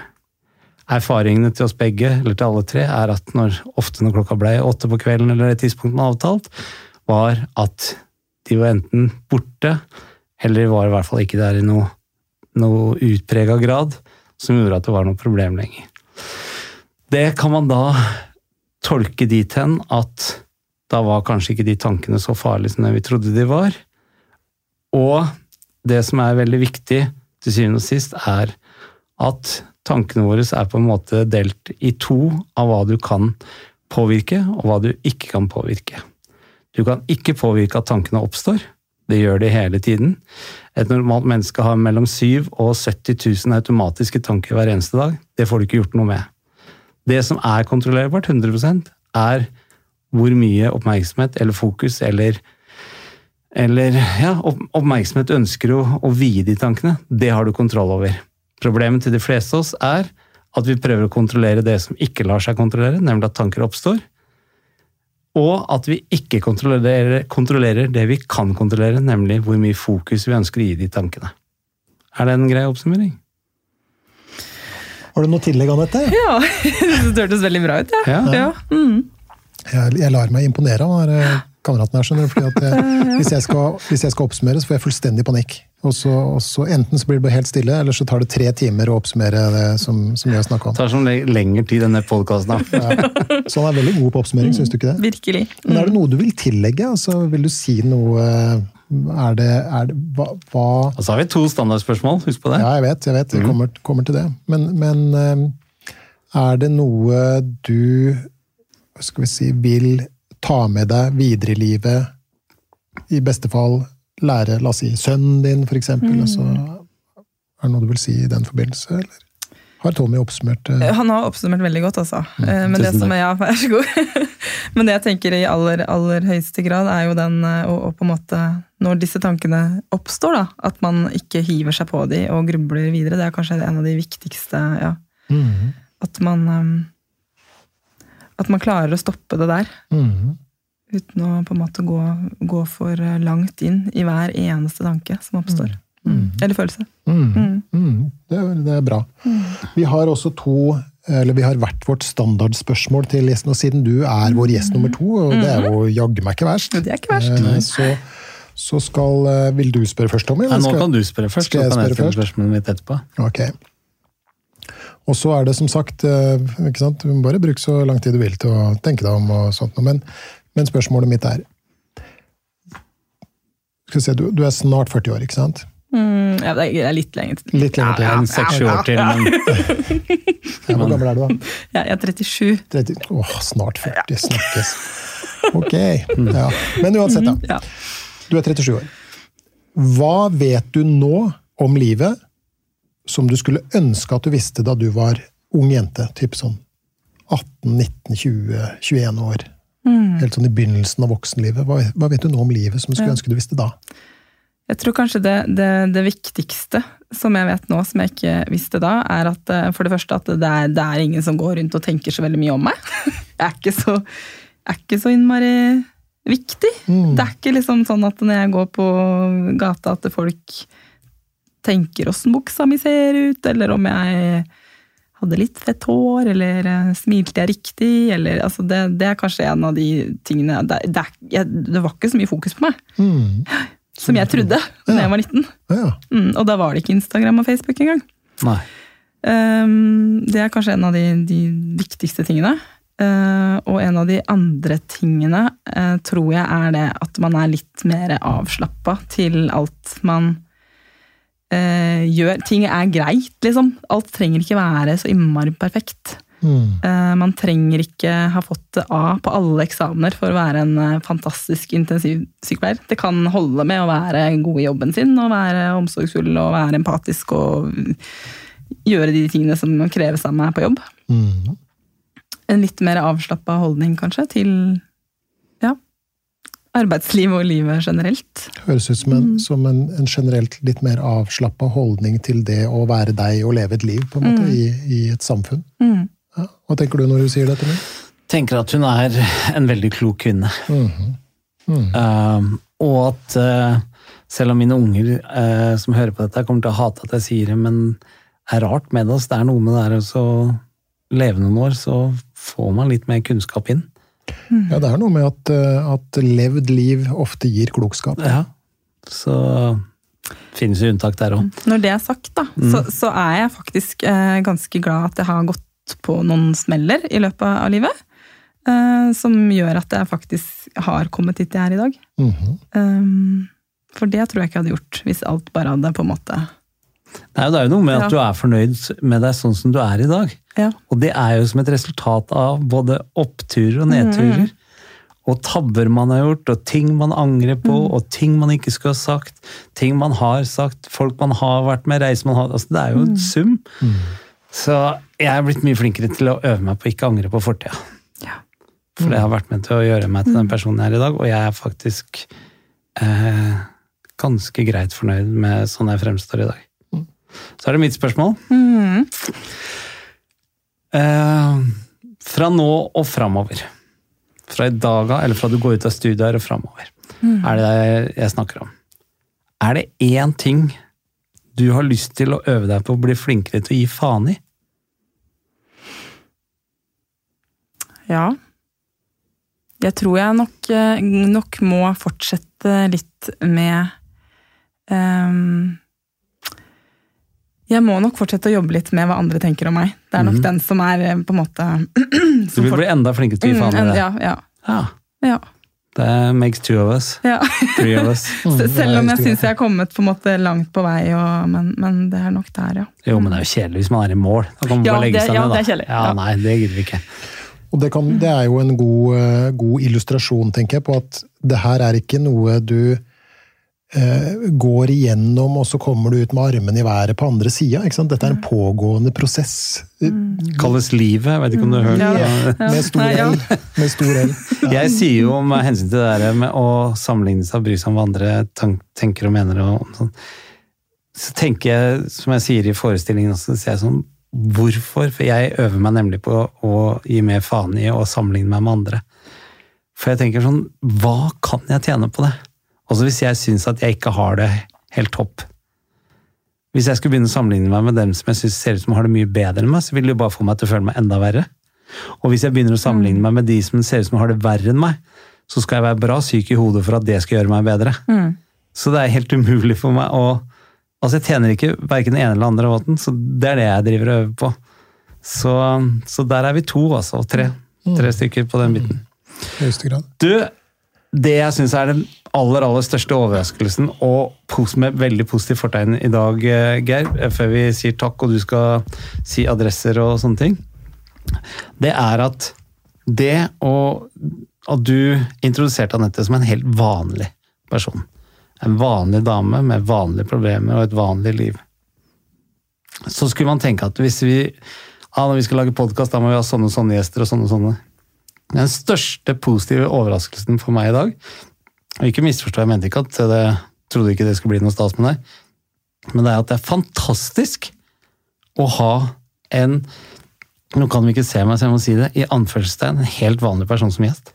Erfaringene til oss begge, eller til alle tre, er at når, ofte når klokka ble åtte på kvelden, eller et tidspunkt man avtalt, var at de var enten borte, eller var i hvert fall ikke der i noe, noe utprega grad, som gjorde at det var noe problem lenger. Det kan man da tolke dit hen at da var kanskje ikke de tankene så farlige som vi trodde de var. Og det som er veldig viktig til syvende og sist, er at tankene våre er på en måte delt i to av hva du kan påvirke, og hva du ikke kan påvirke. Du kan ikke påvirke at tankene oppstår. Det gjør de hele tiden. Et normalt menneske har mellom 7 og 70 000 automatiske tanker hver eneste dag. Det får du ikke gjort noe med. Det som er kontrollerbart 100% er hvor mye oppmerksomhet eller fokus eller, eller ja, oppmerksomhet ønsker å, å vie de tankene. Det har du kontroll over. Problemet til de fleste av oss er at vi prøver å kontrollere det som ikke lar seg kontrollere, nemlig at tanker oppstår. Og at vi ikke kontrollerer, kontrollerer det vi kan kontrollere, nemlig hvor mye fokus vi ønsker å gi de tankene. Er det en grei oppsummering? Har du noe tillegg, Anette? Ja, det hørtes veldig bra ut, ja. Ja. ja. Mm. Jeg, jeg lar meg imponere av eh, kameraten her. skjønner du, fordi at jeg, hvis, jeg skal, hvis jeg skal oppsummere, så får jeg fullstendig panikk. Og så, og så Enten så blir det bare helt stille, eller så tar det tre timer å oppsummere det som, som vi har snakka om. Det tar sånn lengre tid, denne podkasten. Så han er veldig god på oppsummering, syns du ikke det? Virkelig. Men er det noe du vil tillegge? Altså, vil du si noe Er det, er det hva, hva Og så har vi to standardspørsmål, husk på det. Ja, jeg vet, jeg vet. Jeg kommer, kommer til det. Men, men eh, er det noe du hva skal vi si, vil ta med deg videre i livet? I beste fall lære, la oss si, sønnen din, for eksempel. Altså, er det noe du vil si i den forbindelse, eller? Har Tommy oppsummert uh... Han har oppsummert veldig godt, altså. Eh, Men det som er, ja, vær så god. Men det jeg tenker i aller, aller høyeste grad, er jo den eh, å å på en måte Når disse tankene oppstår, da, at man ikke hiver seg på de og grubler videre. Det er kanskje en av de viktigste ja, Mm. At man um, At man klarer å stoppe det der. mhm. Uten å på en måte gå, gå for eh, langt inn i hver eneste tanke som oppstår. Mm. Eller følelse. Mm. Mm. Det, er, det er bra. Vi har også to eller vi har hvert vårt standardspørsmål til gjesten, og siden du er vår gjest nummer to, og det er jo jaggu meg ikke verst, Det er ikke verst. eh, så, så skal eh, Vil du spørre først, Tommy? Nei, nå skal- kan du spørre først, skal så jeg kan jeg spørre først? spørsmålet mitt etterpå. Ok. Og så er det som sagt ikke sant? Du må bare bruke så lang tid du vil til å tenke deg om, og sånt, men, men spørsmålet mitt er skal vi se, du, du er snart 40 år, ikke sant? Mm, ja, det er litt lenge til. Litt lenger til. Ja, seks-sju år til, men Ja, Hvor gammel er du, da? Ja, jeg er 37. 30, åh, snart 40, snakkes. Ok. Ja. Men uansett, da. Ja. Du er 37 år. Hva vet du nå om livet som du skulle ønske at du visste da du var ung jente? Typ sånn 18, 19, 20, 21 år. Helt sånn i begynnelsen av voksenlivet. Hva, hva vet du nå om livet som du skulle ønske du visste da? Jeg tror kanskje det, det, det viktigste som jeg vet nå, som jeg ikke visste da, er at eh, for det første at det er, det er ingen som går rundt og tenker så veldig mye om meg. Jeg er ikke så, er ikke så innmari viktig. Mm. Det er ikke liksom sånn at når jeg går på gata at folk tenker åssen buksa mi ser ut, eller om jeg hadde litt fett hår, eller eh, smilte jeg riktig, eller altså det, det er kanskje en av de tingene Det, det, jeg, det var ikke så mye fokus på meg Mm. som jeg trodde da jeg var 19. Ja. Mm, og da var det ikke Instagram og Facebook engang. Um, det er kanskje en av de, de viktigste tingene. Uh, og en av de andre tingene uh, tror jeg er det at man er litt mer avslappa til alt man uh, gjør. Ting er greit, liksom. Alt trenger ikke være så innmari perfekt. Mm. Uh, man trenger ikke ha fått A på alle eksamener for å være en uh, fantastisk intensivsykepleier. Det kan holde med å være god i jobben sin, og være omsorgsfull og være empatisk og gjøre de tingene som kreves av meg på jobb. Mm. En litt mer avslappa holdning, kanskje, til arbeidsliv og livet generelt. Høres ut som, en, som en, en generelt litt mer avslappa holdning til det å være deg og leve et liv på en måte, i, i et samfunn. Mm. Ja. Hva tenker du når du sier dette? Min? Tenker at hun er en veldig klok kvinne. -hmm. Mm. Um, og at uh, selv om mine unger uh, som hører på dette, kommer til å hate at jeg sier det, men det er rart med oss. Det er noe med det der å leve noen år, så får man litt mer kunnskap inn. Ja, det er noe med at, eh, at levd liv ofte gir klokskap. Ja. Så finnes jo unntak der òg. Når det er sagt, da, så, så er jeg faktisk eh, ganske glad at jeg har gått på noen smeller i løpet av livet. Eh, som gjør at jeg faktisk har kommet dit jeg er i dag. Mhm. Um, for det tror jeg ikke jeg hadde gjort hvis alt bare hadde på en måte Nei, det er jo noe med at Ja. du er fornøyd med deg sånn som du er i dag. Ja. Og det er jo som et resultat av både oppturer og nedturer. Og tabber man har gjort, og ting man angrer på, og ting man ikke skulle ha sagt. Ting man har sagt, folk man har vært med, reiser man har altså Det er jo en sum. Så jeg er blitt mye flinkere til å øve meg på ikke å angre på fortida. Ja. For det har vært med til å gjøre meg til den personen jeg er i dag, og jeg er faktisk eh, ganske greit fornøyd med sånn jeg fremstår i dag. Så er det mitt spørsmål. Mm. Eh, fra nå og framover, fra i dag av eller fra du går ut av studiet og framover, mm. er det jeg snakker om. Er det én ting du har lyst til å øve deg på å bli flinkere til å gi faen i? Ja. Jeg tror jeg nok, eh, nok må fortsette litt med um, jeg må nok fortsette å jobbe litt med hva andre tenker om meg. Det er nok mm. den som er eh, på en måte Du vil bli enda flinkere til å gi faen i Mm, det. Ja, ja, Ah. ja, det makes two of us. ja. Three of us. Mm, Se- det Selv om jeg syns jeg har kommet på en måte langt på vei, og, men, men det er nok der, ja. Jo, men det er jo kjedelig hvis man er i mål. Da kan man Ja, bare legge det- seg ja, ned, da. det er kjedelig. Ja, nei, det gidder vi ikke. Og det, kan, det er jo en god, eh, god illustrasjon, tenker jeg, på at det her er ikke noe du går igjennom, og så kommer du ut med armene i været på andre sida. Dette er en pågående prosess. Kalles livet, jeg vet ikke om du har hørt Ja. Ja. Med stor. L. Med stor L. Jeg sier jo med hensyn til det der med å sammenligne seg og bry seg om hva andre tenker og mener og sånn, så tenker jeg, som jeg sier i forestillingen også, så sier jeg sånn Hvorfor? For jeg øver meg nemlig på å gi mer faen i å sammenligne meg med andre. For jeg tenker sånn Hva kan jeg tjene på det? Også hvis jeg syns at jeg ikke har det helt topp. Hvis jeg skulle begynne å sammenligne meg med dem som jeg synes ser ut som har det mye bedre enn meg, så vil det jo bare få meg til å føle meg enda verre. Og hvis jeg begynner å sammenligne meg med de som ser ut som har det verre enn meg, så skal jeg være bra syk i hodet for at det skal gjøre meg bedre. Mm. Så det er helt umulig for meg å Altså, jeg tjener ikke verken den ene eller andre måten, så det er det jeg driver og øver på. Så, så der er vi to, altså. Og tre. Tre stykker på den biten. I. Du, det jeg syns er den aller aller største overraskelsen, og med veldig positivt fortegn i dag, eh, Geir, eh, før vi sier takk og du skal si adresser og sånne ting, det er at det å At du introduserte Anette som en helt vanlig person. En vanlig dame med vanlige problemer og et vanlig liv. Så skulle man tenke at hvis vi ja, når vi skal lage podkast, da må vi ha sånne og sånne gjester og sånne og sånne. Den største positive overraskelsen for meg i dag og Ikke misforstå, jeg mente ikke at det trodde ikke det skulle bli noe stas med deg, men det er at det er fantastisk å ha en Nå kan vi ikke se meg, så jeg må si det. I anførselstegn en helt vanlig person som gjest.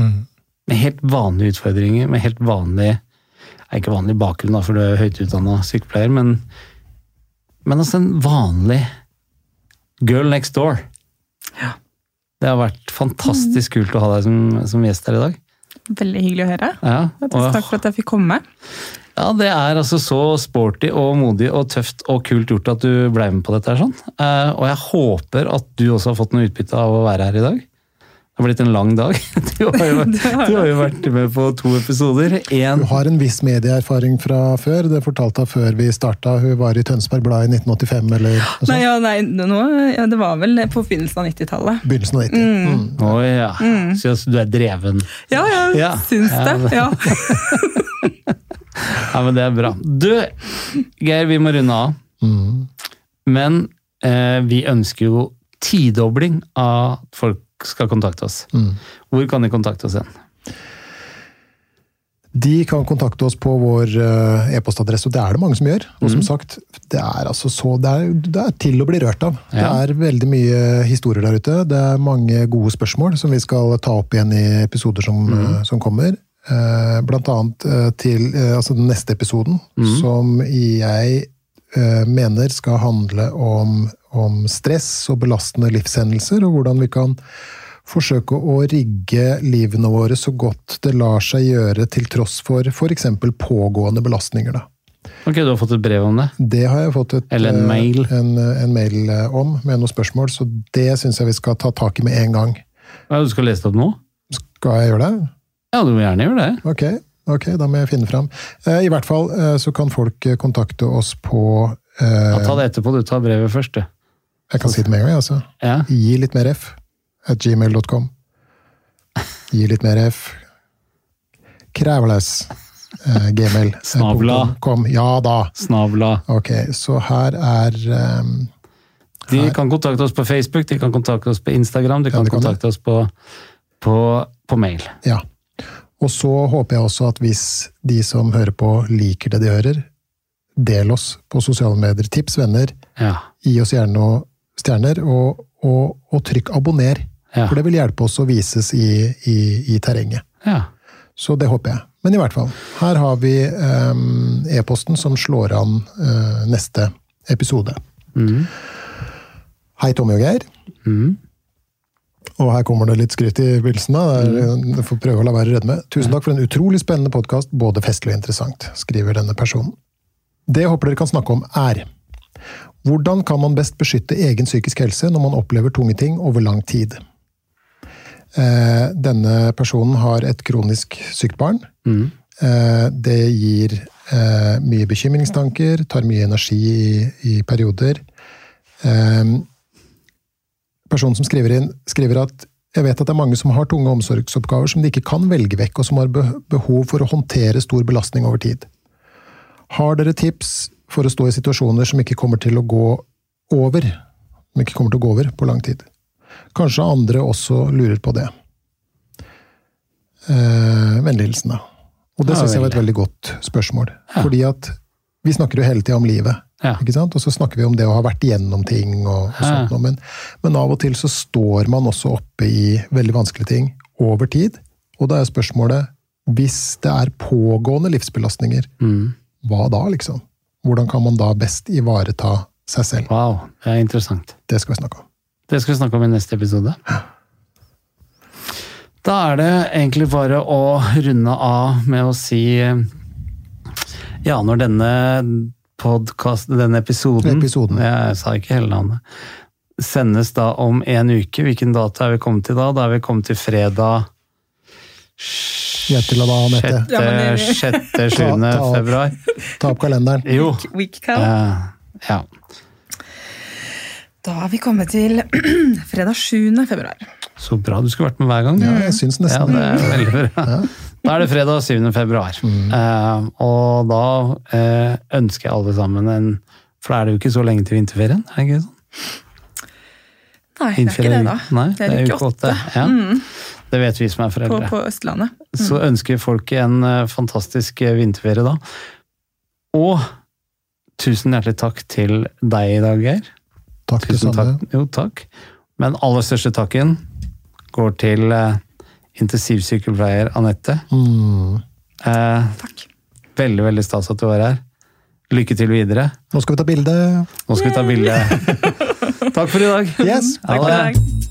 Mm. Med helt vanlige utfordringer, med helt vanlig er Ikke vanlig bakgrunn, da, for du er høyt utdanna sykepleier, men, men altså en vanlig girl next door. Ja. Det har vært fantastisk kult å ha deg som, som gjest her i dag. Veldig hyggelig å høre. Ja, og, takk for at jeg fikk komme. ja, det er altså så sporty og modig og tøft og kult gjort at du ble med på dette. her sånn. Eh, og jeg håper at du også har fått noe utbytte av å være her i dag. Det har blitt en lang dag. Du har jo, du har jo vært med på to episoder. En, Hun har en viss medieerfaring fra før. Det fortalte hun før vi starta. Hun var i Tønsberg Blad i 1985, eller noe sånt. Nei, ja, nei nå, ja, det var vel på begynnelsen av 90-tallet. Begynnelsen av 90. Mm. Å ja, så du er dreven. Ja, jeg Ja. syns Ja, det. Ja. Ja, men det er bra. Du, Geir, vi må runde av. Mm. Men eh, vi ønsker jo tidobling av folk skal kontakte oss. Mm. Hvor kan de kontakte oss igjen? De kan kontakte oss på vår eh, e-postadresse, og det er det mange som gjør. Og Mm. som sagt, det er, altså så, det er, det er til å bli rørt av. Det er veldig mye historier der ute. Det er mange gode spørsmål som vi skal ta opp igjen i episoder som, Mm. eh, som kommer. Eh, Blant annet til altså den neste episoden, Mm. som jeg mener skal handle om, om stress og belastende livshendelser, og hvordan vi kan forsøke å rigge livene våre så godt det lar seg gjøre til tross for f.eks. pågående belastninger. Da. Ok, du har fått et brev om det? Det har jeg fått et, Eller en eh, mail. En, en mail eh, om, med noen spørsmål, så det syns jeg vi skal ta tak i med en gang. Ja, du skal lese det opp nå? Skal jeg gjøre det? Ja, du må gjerne gjøre det. Ok, ok, da må jeg finne fram. Eh, I hvert fall eh, så kan folk eh, kontakte oss på eh, Ja, ta det etterpå, du tar brevet først, du. Jeg kan si det med en gang, altså. Ja. Gi litt mer F at gmail.com. Gi litt mer F. Krævles. Eh, gmail. Snavla. Kom. Ja da. Snavla. Ok, så her er ehm, De kan kontakte oss på Facebook, de kan kontakte oss på Instagram, de kan de kan det. kontakte oss på, på, på mail. Ja. Og så håper jeg også at hvis de som hører på, liker det de hører, del oss på sosiale medier. Tips venner. Ja. Gi oss gjerne noen stjerner, og, og, og trykk abonner. Ja. For det vil hjelpe oss å vises i, i, i terrenget. ja. Så det håper jeg. Men i hvert fall, her har vi ehm, e-posten som slår an eh, neste episode. Mm. Hei, Tommy og Geir. Mhm. Og her kommer det litt skryt i begynnelsen. da. Du får prøve å la være å med. Tusen takk for en utrolig spennende podkast, både festlig og interessant, skriver denne personen. Det jeg håper dere kan snakke om, er hvordan kan man best beskytte egen psykisk helse når man opplever tunge ting over lang tid? Eh, Denne personen har et kronisk sykt barn. Eh, Det gir eh, mye bekymringstanker, tar mye energi i, i perioder. Eh, Personen som skriver inn, skriver at jeg vet at det er mange som har tunge omsorgsoppgaver som de ikke kan velge vekk, og som har behov for å håndtere stor belastning over tid. Har dere tips for å stå i situasjoner som ikke kommer til å gå over? Som ikke kommer til å gå over på lang tid? Kanskje andre også lurer på det. Eh, Vennlig hilsen, da. Og det Ja, syns jeg var et veldig. veldig godt spørsmål. Ja. Fordi at vi snakker jo hele tida om livet. Ja. Ikke sant? Og så snakker vi om det å ha vært igjennom ting. og, og sånt, noe, men, men av og til så står man også oppe i veldig vanskelige ting over tid. Og da er spørsmålet, hvis det er pågående livsbelastninger, Mm. hva da, liksom? Hvordan kan man da best ivareta seg selv? Wow, det er interessant. Det skal vi snakke om. Det skal vi snakke om i neste episode. Da er det egentlig bare å runde av med å si eh, Ja, når denne podkast, denne episoden Episoden. Jeg sa ikke hele navnet. Sendes da om en uke. Hvilken dato er vi kommet til da? Da er vi kommet til fredag Hjertelig da, Anette. Ja, 6.-7. Ta- ta- februar. Ta opp kalenderen. Jo. Week, week uh, ja. Da er vi kommet til fredag 7. februar. Så bra du skulle vært med hver gang. Ja, jeg syns nesten ja, det. er veldig bra. Da er det fredag 7. februar. Eh, og da uh, ønsker jeg alle sammen en For da er det jo ikke så lenge til vinterferien? er det ikke sånn? Nei, det er ikke det, da. Nei, det er uke åtte. Ja. Det vet vi som er foreldre. på Østlandet. Så ønsker folk en eh, fantastisk vinterferie da. Og tusen hjertelig takk til deg i dag, Geir. Takk til Tusen takk. Jo, takk. Men aller største takken går til intensivsykepleier Anette. Mm. Eh, Takk. veldig, veldig stas at du var her. Lykke til videre. Nå skal vi ta bilde. Nå skal vi ta bilde. Takk for i dag. Yes. Ha Takk for i dag.